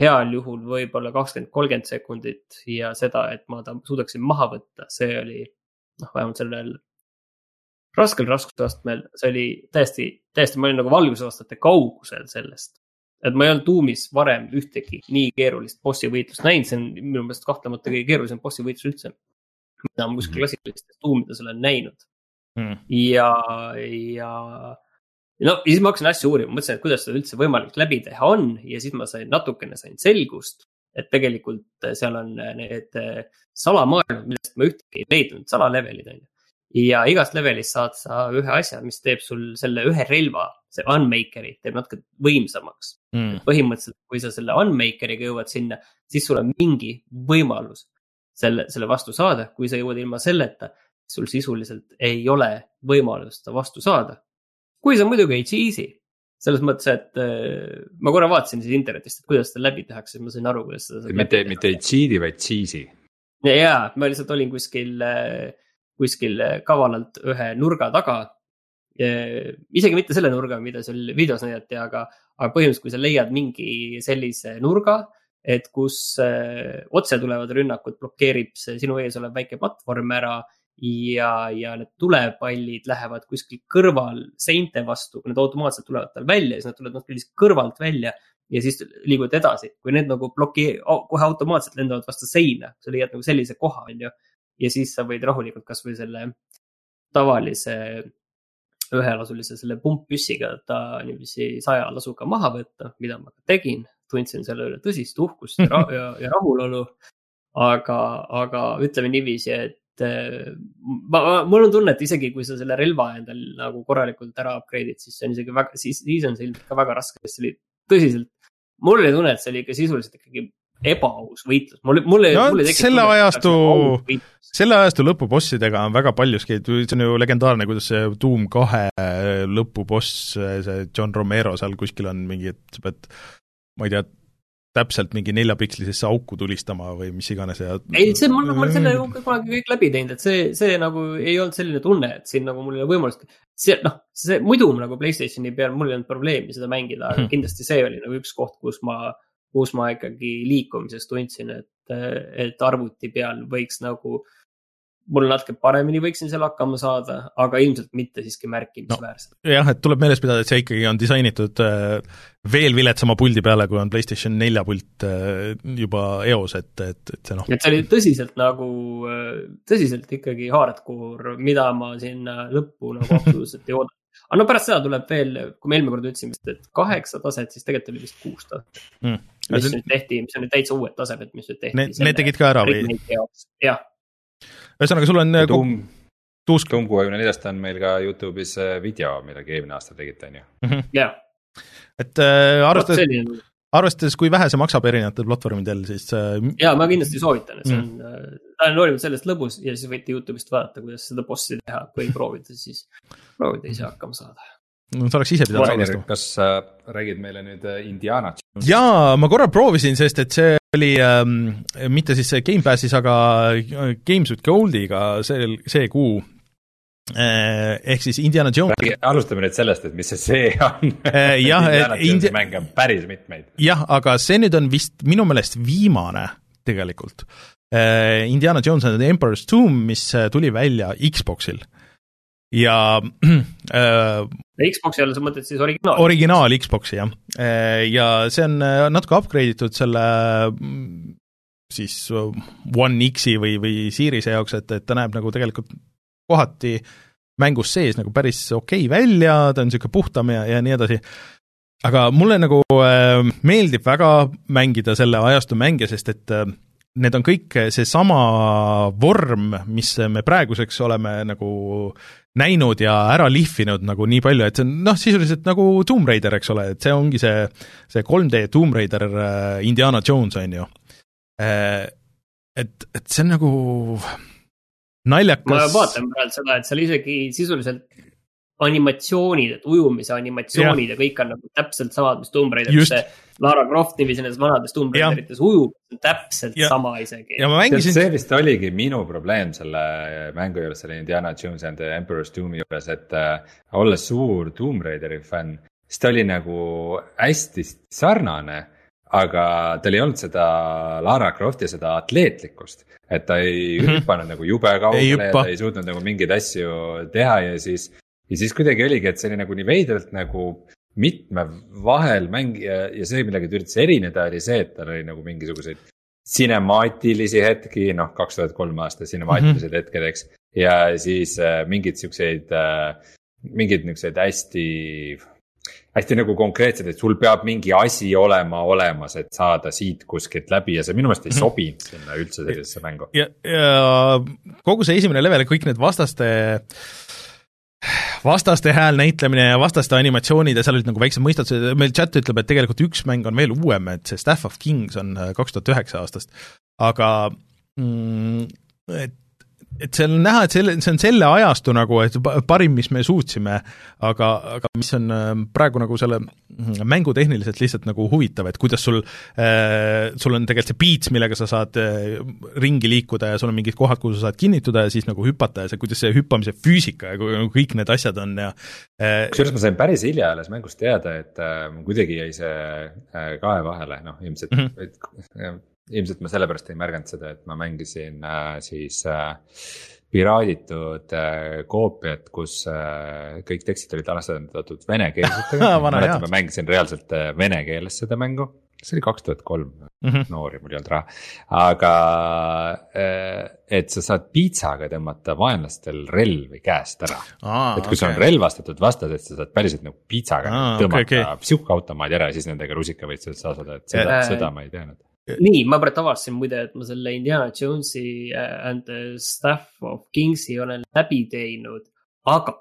heal juhul võib-olla kakskümmend, kolmkümmend sekundit ja seda, et ma ta suudaksin maha võtta, see oli noh, vähemalt sellel raskel raskusastmel, see oli täiesti, täiesti, ma olin nagu valgusaastate kaugusel sellest et ma ei olnud tuumis varem ühtegi nii keerulist bossi võitlust näinud, see on minu meelest kahtlemata kõige keerulisem bossi võitlus üldse. mida ma kuskil mhm. klassikalistes tuumides olen näinud mm.. ja, ja no ja siis ma hakkasin asja uurima, mõtlesin, et kuidas seda üldse võimalik läbi teha on ja siis ma sain natukene sain selgust, et tegelikult seal on need salamaailmad, millest ma ühtegi ei leidnud, salalevelid on ju. Ja igast levelist saad sa ühe asja, mis teeb sul selle ühe relva, see Unmaker'i teeb natuke võimsamaks mm.. põhimõtteliselt, kui sa selle Unmaker'iga jõuad sinna, siis sul on mingi võimalus selle, selle vastu saada, kui sa jõuad ilma selleta, sul sisuliselt ei ole võimalust seda vastu saada. kui sa muidugi ei cheese'i, selles mõttes, et äh, ma korra vaatasin siis internetist, et kuidas seda läbi tehakse, siis ma sain aru, kuidas seda. mitte, mitte ei cheat'i, vaid cheese'i. ja, ma lihtsalt olin kuskil äh, kuskil kavalalt ühe nurga taga. isegi mitte selle nurga, mida seal videos näidati, aga, aga põhimõtteliselt, kui sa leiad mingi sellise nurga, et kus äh, otse tulevad rünnakud, blokeerib see sinu ees olev väike platvorm ära ja, ja need tulepallid lähevad kuskil kõrval seinte vastu, need automaatselt tulevad tal välja, siis nad tulevad natuke lihtsalt kõrvalt välja ja siis liiguvad edasi. kui need nagu blokee-, kohe automaatselt lendavad vastu seina, sa leiad nagu sellise koha, on ju ja siis sa võid rahulikult kasvõi selle tavalise ühelasulise selle pumppüssiga ta niiviisi saja lasuga maha võtta, mida ma ka tegin. tundsin selle üle tõsist uhkust ja, ja, ja rahulolu. aga, aga ütleme niiviisi, et äh, ma, ma, mul on tunne, et isegi kui sa selle relva endal nagu korralikult ära upgrade'id, siis see on isegi väga, siis, siis on see ilmselt ka väga raske, sest see oli tõsiselt. mul oli tunne, et see oli ikka sisuliselt ikkagi ebaaus võitlus, mul, mul ei no,, mul ei tekkinud. selle ajastu, selle ajastu lõpubossidega on väga paljuski, see on ju legendaarne, kuidas see Doom kahe lõpuboss, see John Romero seal kuskil on mingi, et sa pead, ma ei tea, täpselt mingi neljapikslisesse auku tulistama või mis iganes ja. ei, see mul, ma olen selle kunagi kõik läbi teinud, et see, see nagu ei olnud selline tunne, et siin nagu mul ei ole võimalust. see noh, see muidu nagu Playstationi peal mul ei olnud probleemi seda mängida, aga hmm. kindlasti see oli nagu üks koht, kus ma kus ma ikkagi liikumises tundsin, et, et arvuti peal võiks nagu mul natuke paremini võiksin seal hakkama saada, aga ilmselt mitte siiski märkimisväärselt no,. jah, et tuleb meeles pidada, et see ikkagi on disainitud äh, veel viletsama puldi peale, kui on PlayStation nelja pult äh, juba eos, et, et, et see noh. et see oli tõsiselt nagu, äh, tõsiselt ikkagi hardcore, mida ma sinna lõppu nagu absoluutselt ei oodanud aga no pärast seda tuleb veel, kui me eelmine kord ütlesime vist, et kaheksa taset, siis tegelikult oli vist kuus taset mm.. mis nüüd tehti, mis on nüüd täitsa uued tasemed, mis nüüd tehti. Need, tegid ka ära või? jah. ühesõnaga, sul on Doom, Doom kuuekümne neljast on meil ka Youtube'is äh, video, millega eelmine aasta tegite, on ju. Mhm. jah. et äh, arvestades, arvestades, kui vähe see maksab erinevatel platvormidel, siis äh.... ja ma kindlasti soovitan, et see on mm., äh, ta on hoolimata sellest lõbus ja siis võite Youtube'ist vaadata, kuidas seda bossi teha, kui proovida, siis proovida ise hakkama saada no sa oleks ise pidanud salvestama. kas sa äh, räägid meile nüüd äh, Indiana jaa, ma korra proovisin, sest et see oli ähm, mitte siis Gamepassis, aga äh, Games with Goldiga sel, see kuu. Ehk siis Indiana Jones. alustame nüüd sellest, et mis see see on äh,. jah, et Indi... mänge on päris mitmeid. jah, aga see nüüd on vist minu meelest viimane tegelikult äh,. Indiana Jones and the Emperor's Tomb, mis tuli välja Xboxil ja äh,. Xboxi all sa mõtled siis originaal? originaal Xboxi jah, äh, ja see on äh, natuke upgrade itud selle mm, siis äh, One X-i või, või Series'e jaoks, et, et ta näeb nagu tegelikult kohati mängus sees nagu päris okei okay välja, ta on niisugune puhtam ja, ja nii edasi, aga mulle nagu äh, meeldib väga mängida selle ajastu mänge, sest et äh, need on kõik seesama vorm, mis me praeguseks oleme nagu näinud ja ära lihvinud nagu nii palju, et see on noh, sisuliselt nagu Tomb Raider, eks ole, et see ongi see, see 3D Tomb Raider äh, Indiana Jones, on ju. Äh, et, et see on nagu naljakas. ma vaatan praegu seda, et seal isegi sisuliselt animatsioonid, et ujumise animatsioonid ja, ja kõik on nagu täpselt samad, mis Tomb Raideris. see Lara Croft niiviisi nendes vanades Tomb Raiderites ujub, täpselt ja. sama isegi. ja ma mängisin. see vist oligi minu probleem selle mängu juures, selle Indiana Jones and the Emperor's Doom'i juures, et äh, olles suur Tomb Raideri fänn, siis ta oli nagu hästi sarnane aga tal ei olnud seda Lara Crofti seda atleetlikkust, et ta ei mm -hmm. hüpanud nagu jube kaugele ja ta ei suutnud nagu mingeid asju teha ja siis ja siis kuidagi oligi, et see oli nagu nii veidralt nagu mitme vahel mängija ja see, millega ta üritas erineda, oli see, et tal oli nagu mingisuguseid sinemaatilisi hetki, noh, kaks tuhat kolm aasta sinemaatilised mm -hmm. hetked, eks. ja siis äh, mingeid siukseid äh,, mingeid niukseid hästi hästi nagu konkreetsed, et sul peab mingi asi olema olemas, et saada siit kuskilt läbi ja see minu meelest ei mhm. sobinud sinna üldse sellisesse mängu. ja, ja kogu see esimene level, kõik need vastaste vastaste hääl näitlemine ja vastaste animatsioonid ja seal olid nagu väiksed mõistatused, meil chat ütleb, et tegelikult üks mäng on veel uuem, et see Staff of Kings on äh, kaks tuhat üheksa aastast, aga mm, et et seal on näha, et selle, see on selle ajastu nagu, et parim, mis me suutsime, aga, aga mis on äh, praegu nagu selle mm, mängutehniliselt lihtsalt nagu huvitav, et kuidas sul äh,, sul on tegelikult see beats, millega sa saad äh, ringi liikuda ja sul on mingid kohad, kuhu sa saad kinnituda ja siis nagu hüpata ja see, kuidas see hüppamise füüsika ja kõik need asjad on ja äh, kusjuures ma sain päris hilja alles mängust teada, et äh, kuidagi jäi see äh, kahe vahele, noh ilmselt mm, -hmm ilmselt ma sellepärast ei märganud seda, et ma mängisin äh, siis äh, piraaditud äh, koopiat, kus äh, kõik tekstid olid asendatud venekeelsetega mäletan, ma mängisin reaalselt äh, vene keeles seda mängu, see oli kaks tuhat kolm, mhm. noori, mul ei olnud raha. aga äh, et sa saad piitsaga tõmmata vaenlastel relvi käest ära et kui okay. sul on relvastatud vastased, sa saad päriselt nagu piitsaga ah, tõmmata okay, okay. psiuhkautomaadi ära ja siis nendega rusikaveitsused saada, et seda, seda ma ei teadnud nii, ma praegu avastasin muide, et ma selle Indiana Jonesi äh, and the Staff of Kingsi olen läbi teinud, aga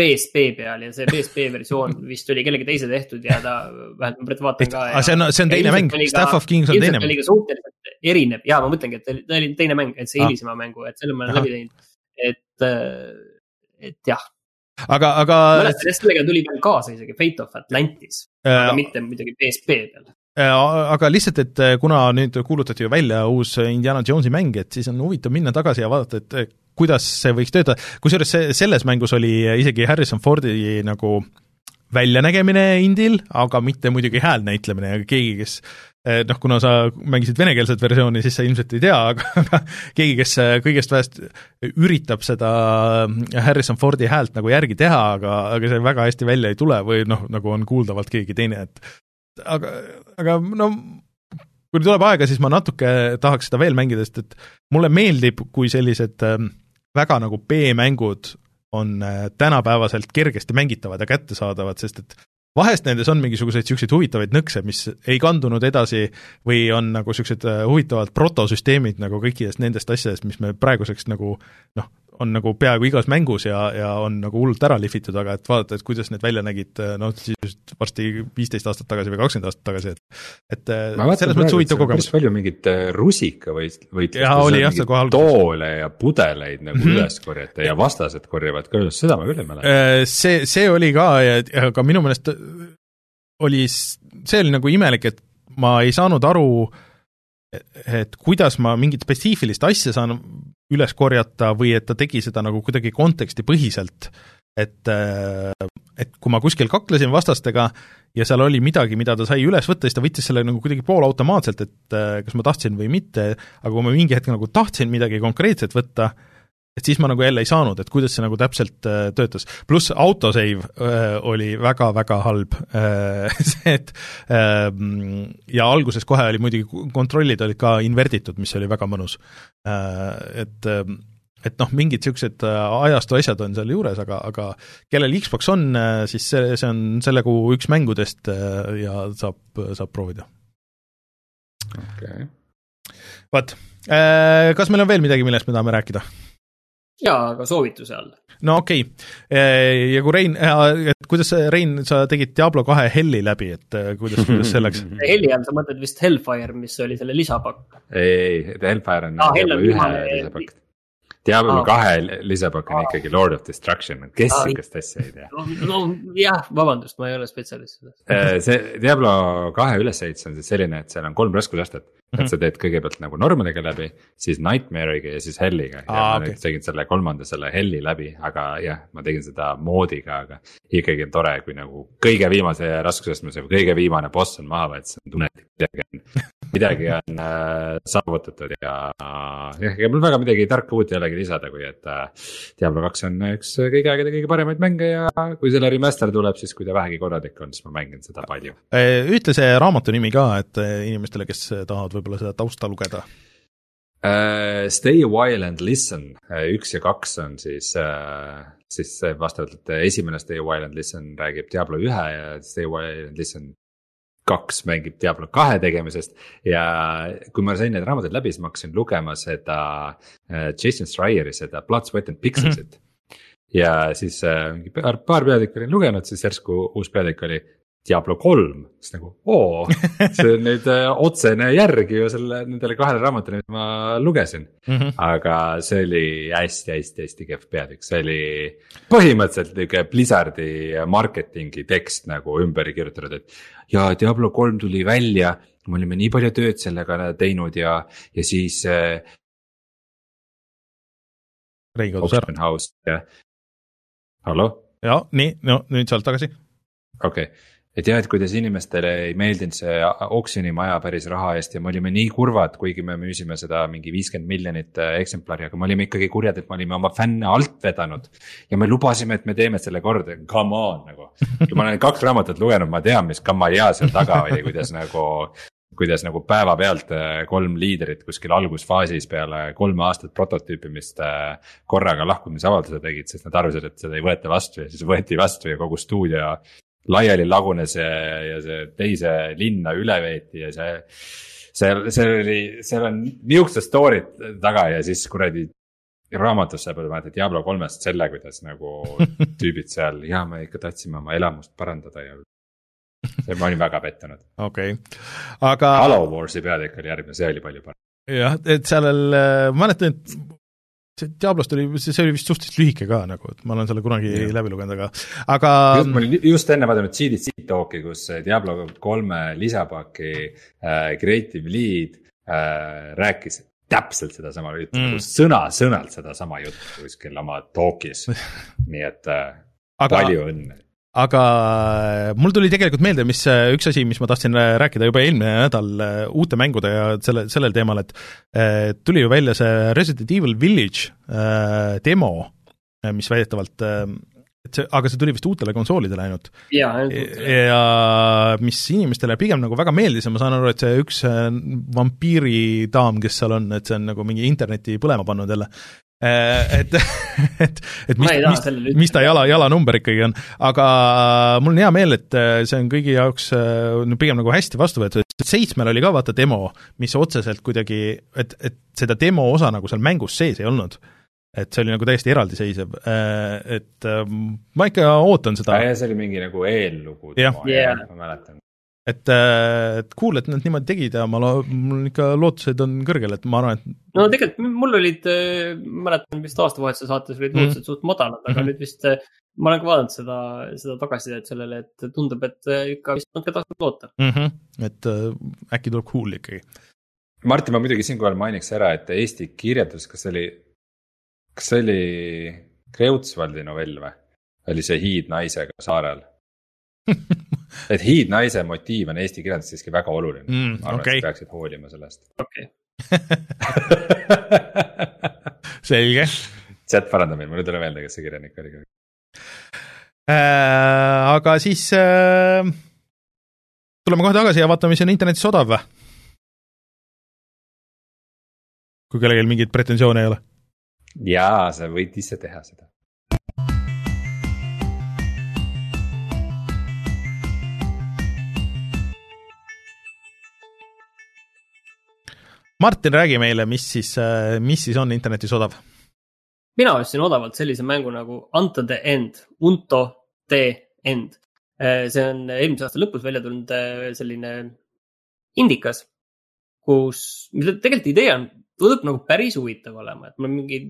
PSP peal ja see PSP versioon vist oli kellegi teise tehtud ja ta, vähemalt ma praegu vaatan ka. aga see on, see on teine mäng, Staff of Kings on teine mäng. suhteliselt erinev ja ma mõtlengi, et ta oli teine mäng, et see hilisema ah. mängu, et selle ma olen läbi teinud, et, äh, et jah aga, aga. mäletan, et sellega tuli veel kaasa isegi Fate of Atlantis äh,, aga mitte muidugi PSP peal Äh, aga lihtsalt, et äh, kuna nüüd kuulutati ju välja uus Indiana Jonesi mäng, et siis on huvitav minna tagasi ja vaadata, et äh, kuidas see võiks töötada, kusjuures see, selles mängus oli isegi Harrison Fordi nagu väljanägemine indil, aga mitte muidugi hääl näitlemine ja keegi, kes noh, kuna sa mängisid venekeelset versiooni, siis sa ilmselt ei tea, aga, aga keegi, kes kõigest vähest üritab seda Harrison Fordi häält nagu järgi teha, aga, aga see väga hästi välja ei tule või noh, nagu on kuuldavalt keegi teine, et aga, aga no kui tuleb aega, siis ma natuke tahaks seda veel mängida, sest et mulle meeldib, kui sellised äh, väga nagu B-mängud on äh, tänapäevaselt kergesti mängitavad ja kättesaadavad, sest et vahest nendes on mingisuguseid niisuguseid huvitavaid nõkse, mis ei kandunud edasi või on nagu niisugused äh, huvitavad protosüsteemid nagu kõikidest nendest asjadest, mis me praeguseks nagu noh, on nagu peaaegu igas mängus ja, ja on nagu hullult ära lihvitud, aga et vaadata, et kuidas need välja nägid, noh siis varsti viisteist aastat tagasi või kakskümmend aastat tagasi, et et äh, selles mõttes huvitav kogemus. palju mingit äh, rusika või, võitlust, toole ja pudeleid nagu mm -hmm. üles korjata ja vastased korjavad ka üles, seda ma küll ei mäleta. Äh, see, see oli ka ja, aga minu meelest oli, see oli nagu imelik, et ma ei saanud aru, et kuidas ma mingit spetsiifilist asja saan üles korjata või et ta tegi seda nagu kuidagi kontekstipõhiselt, et et kui ma kuskil kaklesin vastastega ja seal oli midagi, mida ta sai üles võtta, siis ta võttis selle nagu kuidagi poolautomaatselt, et kas ma tahtsin või mitte, aga kui ma mingi hetk nagu tahtsin midagi konkreetset võtta, et siis ma nagu jälle ei saanud, et kuidas see nagu täpselt äh, töötas. pluss autosave äh, oli väga-väga halb äh,, see, et äh, ja alguses kohe oli muidugi, kontrollid olid ka inverditud, mis oli väga mõnus äh,. Et äh, et noh, mingid niisugused äh, ajastu asjad on seal juures, aga, aga kellel Xbox on, äh, siis see, see on selle kuu üks mängudest ja saab, saab proovida. okei okay.. vot, kas meil on veel midagi, millest me tahame rääkida? Jaa, aga soovituse all. no okei okay., ja kui Rein, et kuidas, Rein, sa tegid Diablo kahe Helli läbi, et kuidas, kuidas see läks Helli all sa mõtled vist Hellfire, mis oli selle lisapakk? ei, ei, Hellfire on ah, Hell ühe lisapakk Diablo ah. kahe lisapakk on ah. ikkagi Lord of Destruction, kes ah, sihukest asja ei tea? no jah, vabandust, ma ei ole spetsialist selles. Äh, see Diablo kahe ülesehitus on siis selline, et seal on kolm raskusastet et mhm. sa teed kõigepealt nagu normaliga läbi, siis Nightmare'iga ja siis Helliga ah,. ja ma okay. nüüd tegin selle kolmanda, selle Helli läbi, aga jah, ma tegin seda moodiga, aga ikkagi on tore, kui nagu kõige viimase raskusastme või kõige viimane boss on maha võetud, siis on tunne, et midagi on midagi on äh, saavutatud ja jah, ega mul väga midagi tarka uut ei olegi lisada, kui et äh, Diablo kaks on üks kõigi aegade kõige paremaid mänge ja kui selle remaster tuleb, siis kui ta vähegi korralik on, siis ma mängin seda palju. Äh, ütle see raamatu nimi ka, et äh, inimestele, kes tahavad võib-olla seda tausta lugeda uh,. Stay a while and listen, üks ja kaks on siis uh, siis vastavalt esimene Stay a While and Listen räägib Diablo ühe ja Stay a While and Listen kaks mängib Diablo kahe tegemisest. ja kui ma sain need raamatud läbi, siis ma hakkasin lugema seda äh, Jason Schreieri, seda Blood, Sweat and Pixelsit mm. -hmm. ja siis äh, mingi paar, paar peatükki olin lugenud, siis järsku uus peatükk oli Diablo kolm, siis nagu oo, see on nüüd äh, otsene järg ju selle, nendele kahele raamatule, mis ma lugesin mm. -hmm. aga see oli hästi-hästi-hästi kehv peatükk, see oli põhimõtteliselt nihuke Blizzardi marketingi tekst nagu ümber kirjutatud, et. ja Diablo kolm tuli välja, me olime nii palju tööd sellega teinud ja, ja siis äh,. Rein kadus ära. hallo? ja nii, no nüüd sa oled tagasi. okei okay et jah, et kuidas inimestele ei meeldinud see oksjonimaja päris raha eest ja me olime nii kurvad, kuigi me müüsime seda mingi viiskümmend miljonit äh, eksemplari, aga me olime ikkagi kurjad, et me olime oma fänne alt vedanud. ja me lubasime, et me teeme selle korda, come on nagu. ja ma olen kaks raamatut lugenud, ma tean, mis kammaia seal taga oli, kuidas nagu kuidas nagu päevapealt äh, kolm liidrit kuskil algusfaasis peale kolme aastat prototüüpimist äh, korraga lahkumisavalduse tegid, sest nad arvasid, et seda ei võeta vastu ja siis võeti vastu ja kogu stuudio laiali lagunes ja, ja see teise linna üle veeti ja see. seal, seal oli, seal on nihukesed story'd taga ja siis kuradi raamatus sa pead vaata Diablo kolmest selle, kuidas nagu tüübid seal ja me ikka tahtsime oma elamust parandada ja. see, ma olin väga pettunud. okei okay., aga. Hollow Warsi peatükk oli järgmine, see oli palju parem. jah, et sellel, äh, ma mäletan, et see Diablost oli, see oli vist suhteliselt lühike ka nagu, et ma olen selle kunagi ja. läbi lugenud, aga, aga. ma olin just enne vaadanud CDC talk'i, kus Diablo kolme lisapaki äh, creative lead äh, rääkis täpselt sedasama juttu mm., nagu sõna-sõnalt sedasama juttu kuskil oma talk'is nii et äh, aga, palju õnne aga äh, mul tuli tegelikult meelde, mis äh, üks asi, mis ma tahtsin äh, rääkida juba eelmine nädal uute mängude ja selle, sellel teemal, et tuli ju välja see Resident Evil Village demo, mis väidetavalt et see, aga see tuli vist uutele konsoolidele ainult. ja, ja mis inimestele pigem nagu väga meeldis ja ma saan aru, et see üks vampiiridaam, kes seal on, et see on nagu mingi interneti põlema pannud jälle, Äh, et, et, et mis, mis, mis ta jala, jalanumber ikkagi on, aga mul on hea meel, et äh, see on kõigi jaoks äh, no pigem nagu hästi vastu võetud, seitsmel oli ka vaata demo, mis otseselt kuidagi, et, et seda demo osa nagu seal mängus sees ei olnud. et see oli nagu täiesti eraldiseisev, et ma ikka ootan seda. see oli mingi nagu eellugu, ma mäletan et, äh, et cool, et nad niimoodi tegid ja ma lo-, mul ikka lootused on kõrgel, et ma arvan, et. no tegelikult mul olid, äh, mäletan vist aastavahetuse saates olid lootused mm. suht madalad, aga mm -hmm. nüüd vist äh, ma olen ka vaadanud seda, seda tagasisidet sellele, et tundub, et ikka vist natuke tasub loota mm. -hmm. et äh, äkki tuleb cool ikkagi. Martin, ma muidugi siinkohal mainiks ära, et Eesti kirjeldus, kas see oli, kas see oli Kreutzwaldi novell või? oli see Hiid naisega saarel et hiidnaise motiiv on eesti kirjanduses siiski väga oluline mm,. ma arvan okay., et sa peaksid hoolima sellest. okei selge. chat parandab mind, mul ei tule meelde, kes see kirjanik oli äh,. aga siis äh, tuleme kohe tagasi ja vaatame, mis on internetis odav või? kui kellelgi mingeid pretensioone ei ole. jaa, sa võid ise teha seda Martin, räägi meile, mis siis, äh, mis siis on internetis odav? mina ostsin odavalt sellise mängu nagu Unto the End, Unto the End. Äh, see on eelmise aasta lõpus välja tulnud äh, selline indikas, kus, mida tegelikult idee on, tundub nagu päris huvitav olema, et mul mingi,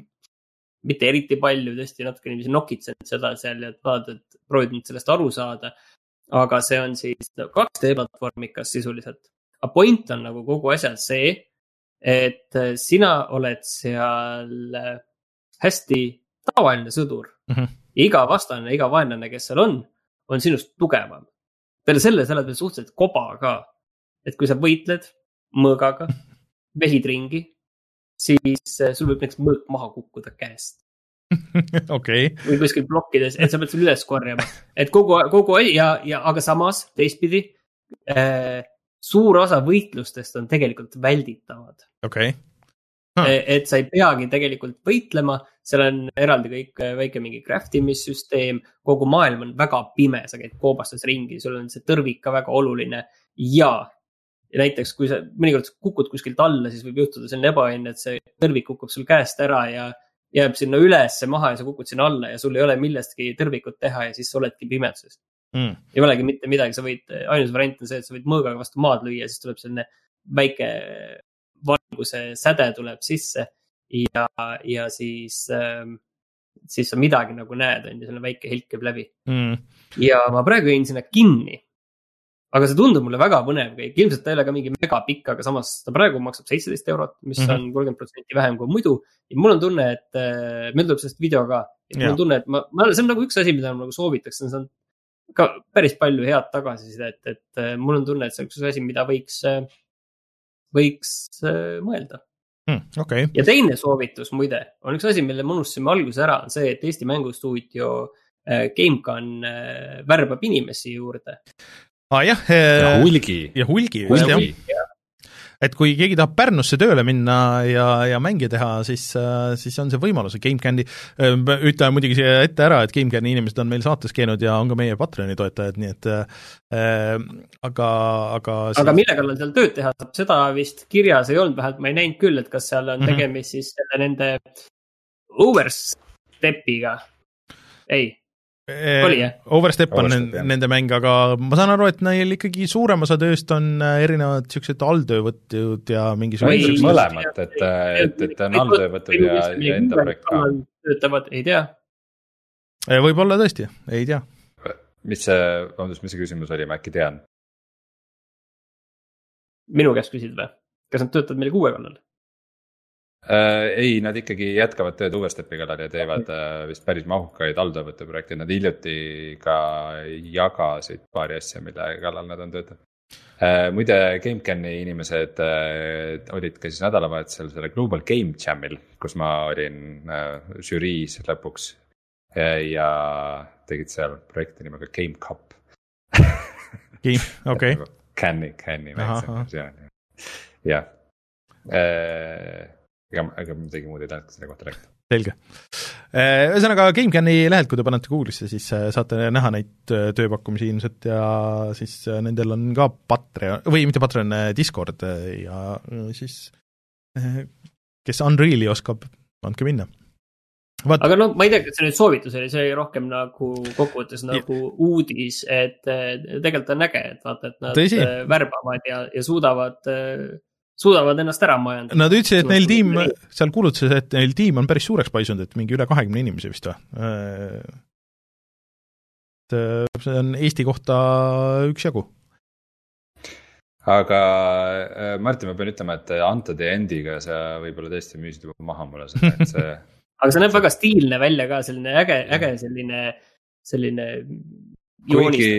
mitte eriti palju, tõesti natuke niiviisi nokitsenud seda seal ja vaadanud, et proovinud sellest aru saada. aga see on siis 2D platvormikas sisuliselt. aga point on nagu kogu asjal see et äh, sina oled seal äh, hästi tavaline sõdur mm. -hmm. iga vastane, iga vaenlane, kes seal on, on sinust tugevam. peale selle, sa oled veel suhteliselt koba ka. et kui sa võitled mõõgaga, vehid ringi, siis äh, sul võib näiteks mõõk maha kukkuda käest okei okay.. või kuskil plokkides, et sa pead selle üles korjama, et kogu, kogu ja, ja aga samas teistpidi äh, suur osa võitlustest on tegelikult välditavad. okei. Okay.. ah.. et sa ei peagi tegelikult võitlema, seal on eraldi kõik väike mingi craft imissüsteem, kogu maailm on väga pime, sa käid koobastes ringi, sul on see tõrvik ka väga oluline ja ja näiteks, kui sa mõnikord kukud kuskilt alla, siis võib juhtuda selline ebaõnn, et see tõrvik kukub sul käest ära ja jääb sinna ülesse maha ja sa kukud sinna alla ja sul ei ole millestki tõrvikut teha ja siis sa oledki pimeduses mm.. ei olegi mitte midagi, sa võid, ainus variant on see, et sa võid mõõgaga vastu maad lüüa, siis tuleb selline väike valguse säde tuleb sisse ja, ja siis ähm, siis sa midagi nagu näed, on ju, selline väike helk käib läbi. Mm.. ja ma praegu jäin sinna kinni. Aga see tundub mulle väga põnev kõik, ilmselt ta ei ole ka mingi megapikk, aga samas ta praegu maksab seitseteist eurot, mis mm -hmm. on kolmkümmend protsenti vähem kui muidu. ja mul on tunne, et äh, meil tuleb sellest video ka, et mul on tunne, et ma, ma, see on nagu üks asi, mida ma nagu soovitaks, see on ka päris palju head tagasisidet, et äh, mul on tunne, et see on üks asi, mida võiks äh,, võiks äh, mõelda hmm,. Okay. ja teine soovitus muide on üks asi, mille me unustasime alguses ära, on see, et Eesti Mängustuudio GameCon värbab inimesi juurde ah,. jah. ja hulgi. ja hulgi, just jah et kui keegi tahab Pärnusse tööle minna ja, ja mänge teha, siis, siis on see võimalus, GameCami, ütleme muidugi siia ette ära, et GameCami inimesed on meil saates käinud ja on ka meie Patreoni toetajad, nii et äh, aga, aga siis... aga mille kallal seal tööd teha saab, seda vist kirjas ei olnud, vähemalt ma ei näinud küll, et kas seal on tegemist mm -hmm. siis selle nende overstep'iga. ei oli jah? Overstep on Overstep, nende, nende mäng, aga ma saan aru, et neil ikkagi suurem osa tööst on äh, erinevad niisugused alltöövõtjad ja mingisugused mõlemat, et, et, et on alltöövõtud ja, ja enda projekt ka. töötavad, ei tea. Äh, võib-olla tõesti, ei tea. mis see, vabandust, mis see küsimus oli, ma äkki tean? minu käest küsid või? kas nad töötavad meil kuue kallal? Äh, ei, nad ikkagi jätkavad tööd Uue-Stepi kallal ja teevad äh, vist päris mahukaid alltöövõtte projekte, nad hiljuti ka jagasid paari asja, mille kallal nad on töötanud. Äh, muide, GameCami inimesed olid ka siis nädalavahetusel selle Global Game Jamil, kus ma olin žüriis lõpuks. ja tegid seal projekti nimega Game Cup. Game, okei. Can'i, Can'i versioon, jah ega, ega midagi muud ei tahtnud selle kohta rääkida. selge. Äh, ühesõnaga, GameCami lehelt, kui te panete Google'isse, siis äh, saate näha neid äh, tööpakkumisi ilmselt ja siis nendel on ka Patreon, või mitte Patreon, Discord ja siis kes Unreali oskab, andke minna Vaat... aga noh, ma ei tea, kas see nüüd soovitus oli, see oli rohkem nagu kokkuvõttes nagu ja. uudis, et tegelikult on äge, et vaata, et nad Tõsi. värbavad ja, ja suudavad suudavad ennast ära majandada. Nad ütlesid, et neil tiim, seal kuulutasid, et neil tiim on päris suureks paisunud, et mingi üle kahekümne inimese vist või? et äh, see on Eesti kohta üksjagu. aga äh, Martin, ma pean ütlema, et Antode endiga sa võib-olla tõesti müüsid juba maha mulle seda, et see aga see näeb väga stiilne välja ka, selline äge, äge selline, selline kuigi,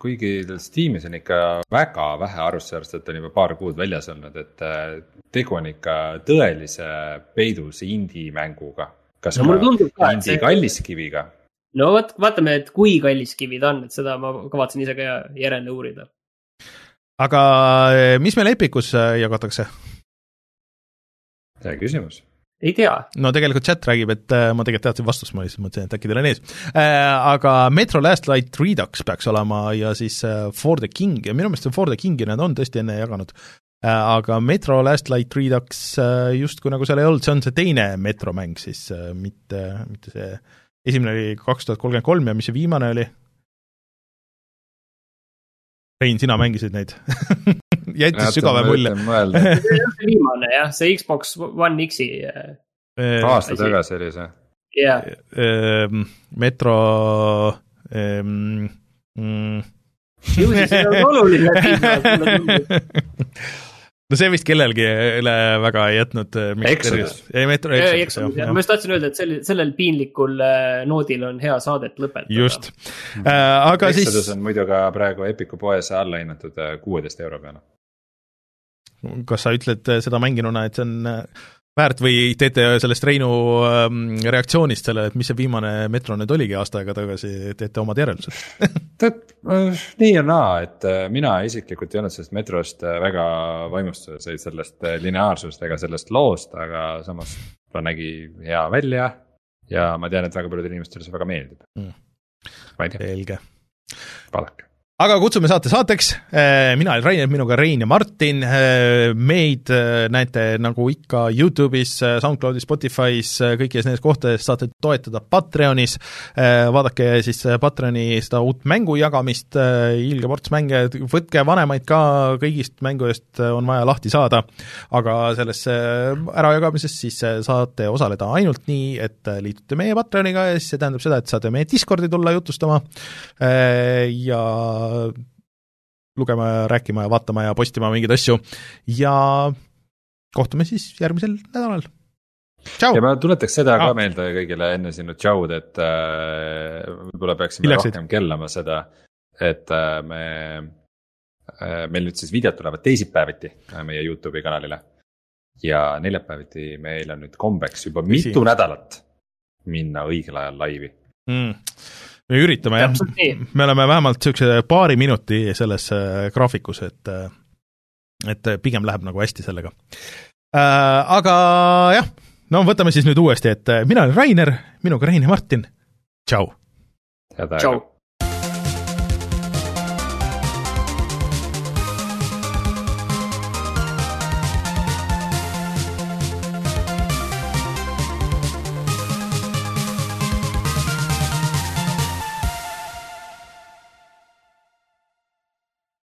kuigi Steamis on ikka väga vähe arvust, sellest, et on juba paar kuud väljas olnud, et äh, tegu on ikka tõelise peidus indie-mänguga. kas no, ka indie kalliskiviga? no vot, vaatame, et kui kallis kivi ta on, et seda ma kavatsen ise ka järele uurida. aga äh, mis meil Epicus jagatakse? hea küsimus ei tea. no tegelikult chat räägib, et äh, ma tegelikult teadsin vastust, ma lihtsalt mõtlesin, et äkki teil on ees äh,. aga Metro Last Light Redux peaks olema ja siis äh, For the King ja minu meelest For the Kingi nad on tõesti enne jaganud äh,. aga Metro Last Light Redux äh, justkui nagu seal ei olnud, see on see teine Metro mäng siis äh,, mitte, mitte see esimene oli kaks tuhat kolmkümmend kolm ja mis see viimane oli? Rein, sina mängisid neid jättis sügava mulje. see viimane jah, see Xbox One X-i. Äh, aasta tagasi oli see. jah. Ehm, Metro ähm,. Mm. ju siis see on oluline no see vist kellelgi väga ei jätnud. Exodus. ei, Metro Exodus, jah, ma just tahtsin öelda, et sel, sellel piinlikul äh, noodil on hea saadet lõpetada. just äh,, aga Exodus siis. Exodus on muidu ka praegu Epiku poes alla hinnatud äh, kuueteist euro peale. kas sa ütled seda mänginuna, et see on väärt või teete sellest Reinu ähm, reaktsioonist selle, et mis see viimane Metro nüüd oligi aasta aega tagasi, teete omad järeldused tead, äh, nii ja naa, et äh, mina isiklikult ei olnud sellest Metrost äh, väga vaimustunud, sellest lineaarsust ega sellest loost, aga samas ta nägi hea välja. ja ma tean, et väga paljudele inimestele see väga meeldib mm.. ei selge. vaadake aga kutsume saate saateks, äh, mina olen Rainer, minuga Rein ja Martin, äh, meid äh, näete nagu ikka Youtube'is, SoundCloudis, Spotify's, kõikides nendes kohtades saate toetada Patreonis, vaadake siis Patreoni seda uut mängu jagamist, ilge ports mänge, võtke vanemaid ka, kõigist mängudest on vaja lahti saada, aga sellesse ärajagamises siis saate osaleda ainult nii, et liitute meie Patreoniga ja siis see tähendab seda, et saate meie Discordi tulla jutustama. Ja lugema ja rääkima ja vaatama ja postima mingeid asju ja kohtume siis järgmisel nädalal. ja ma tuletaks seda ah. ka meelde kõigile enne sinu tšaud, et äh, võib-olla peaksime Milleksid? rohkem kellama seda, et äh, me äh,, meil nüüd siis videod tulevad teisipäeviti äh, meie Youtube'i kanalile. ja neljapäeviti meil on nüüd kombeks juba mitu Küsi. nädalat minna õigel ajal laivi mm me üritame jah, me oleme vähemalt niisuguse paari minuti selles äh, graafikus, et äh, et pigem läheb nagu hästi sellega. Äh, aga jah, no võtame siis nüüd uuesti, et mina olen Rainer, minuga Rein ja Martin, tšau! head aega!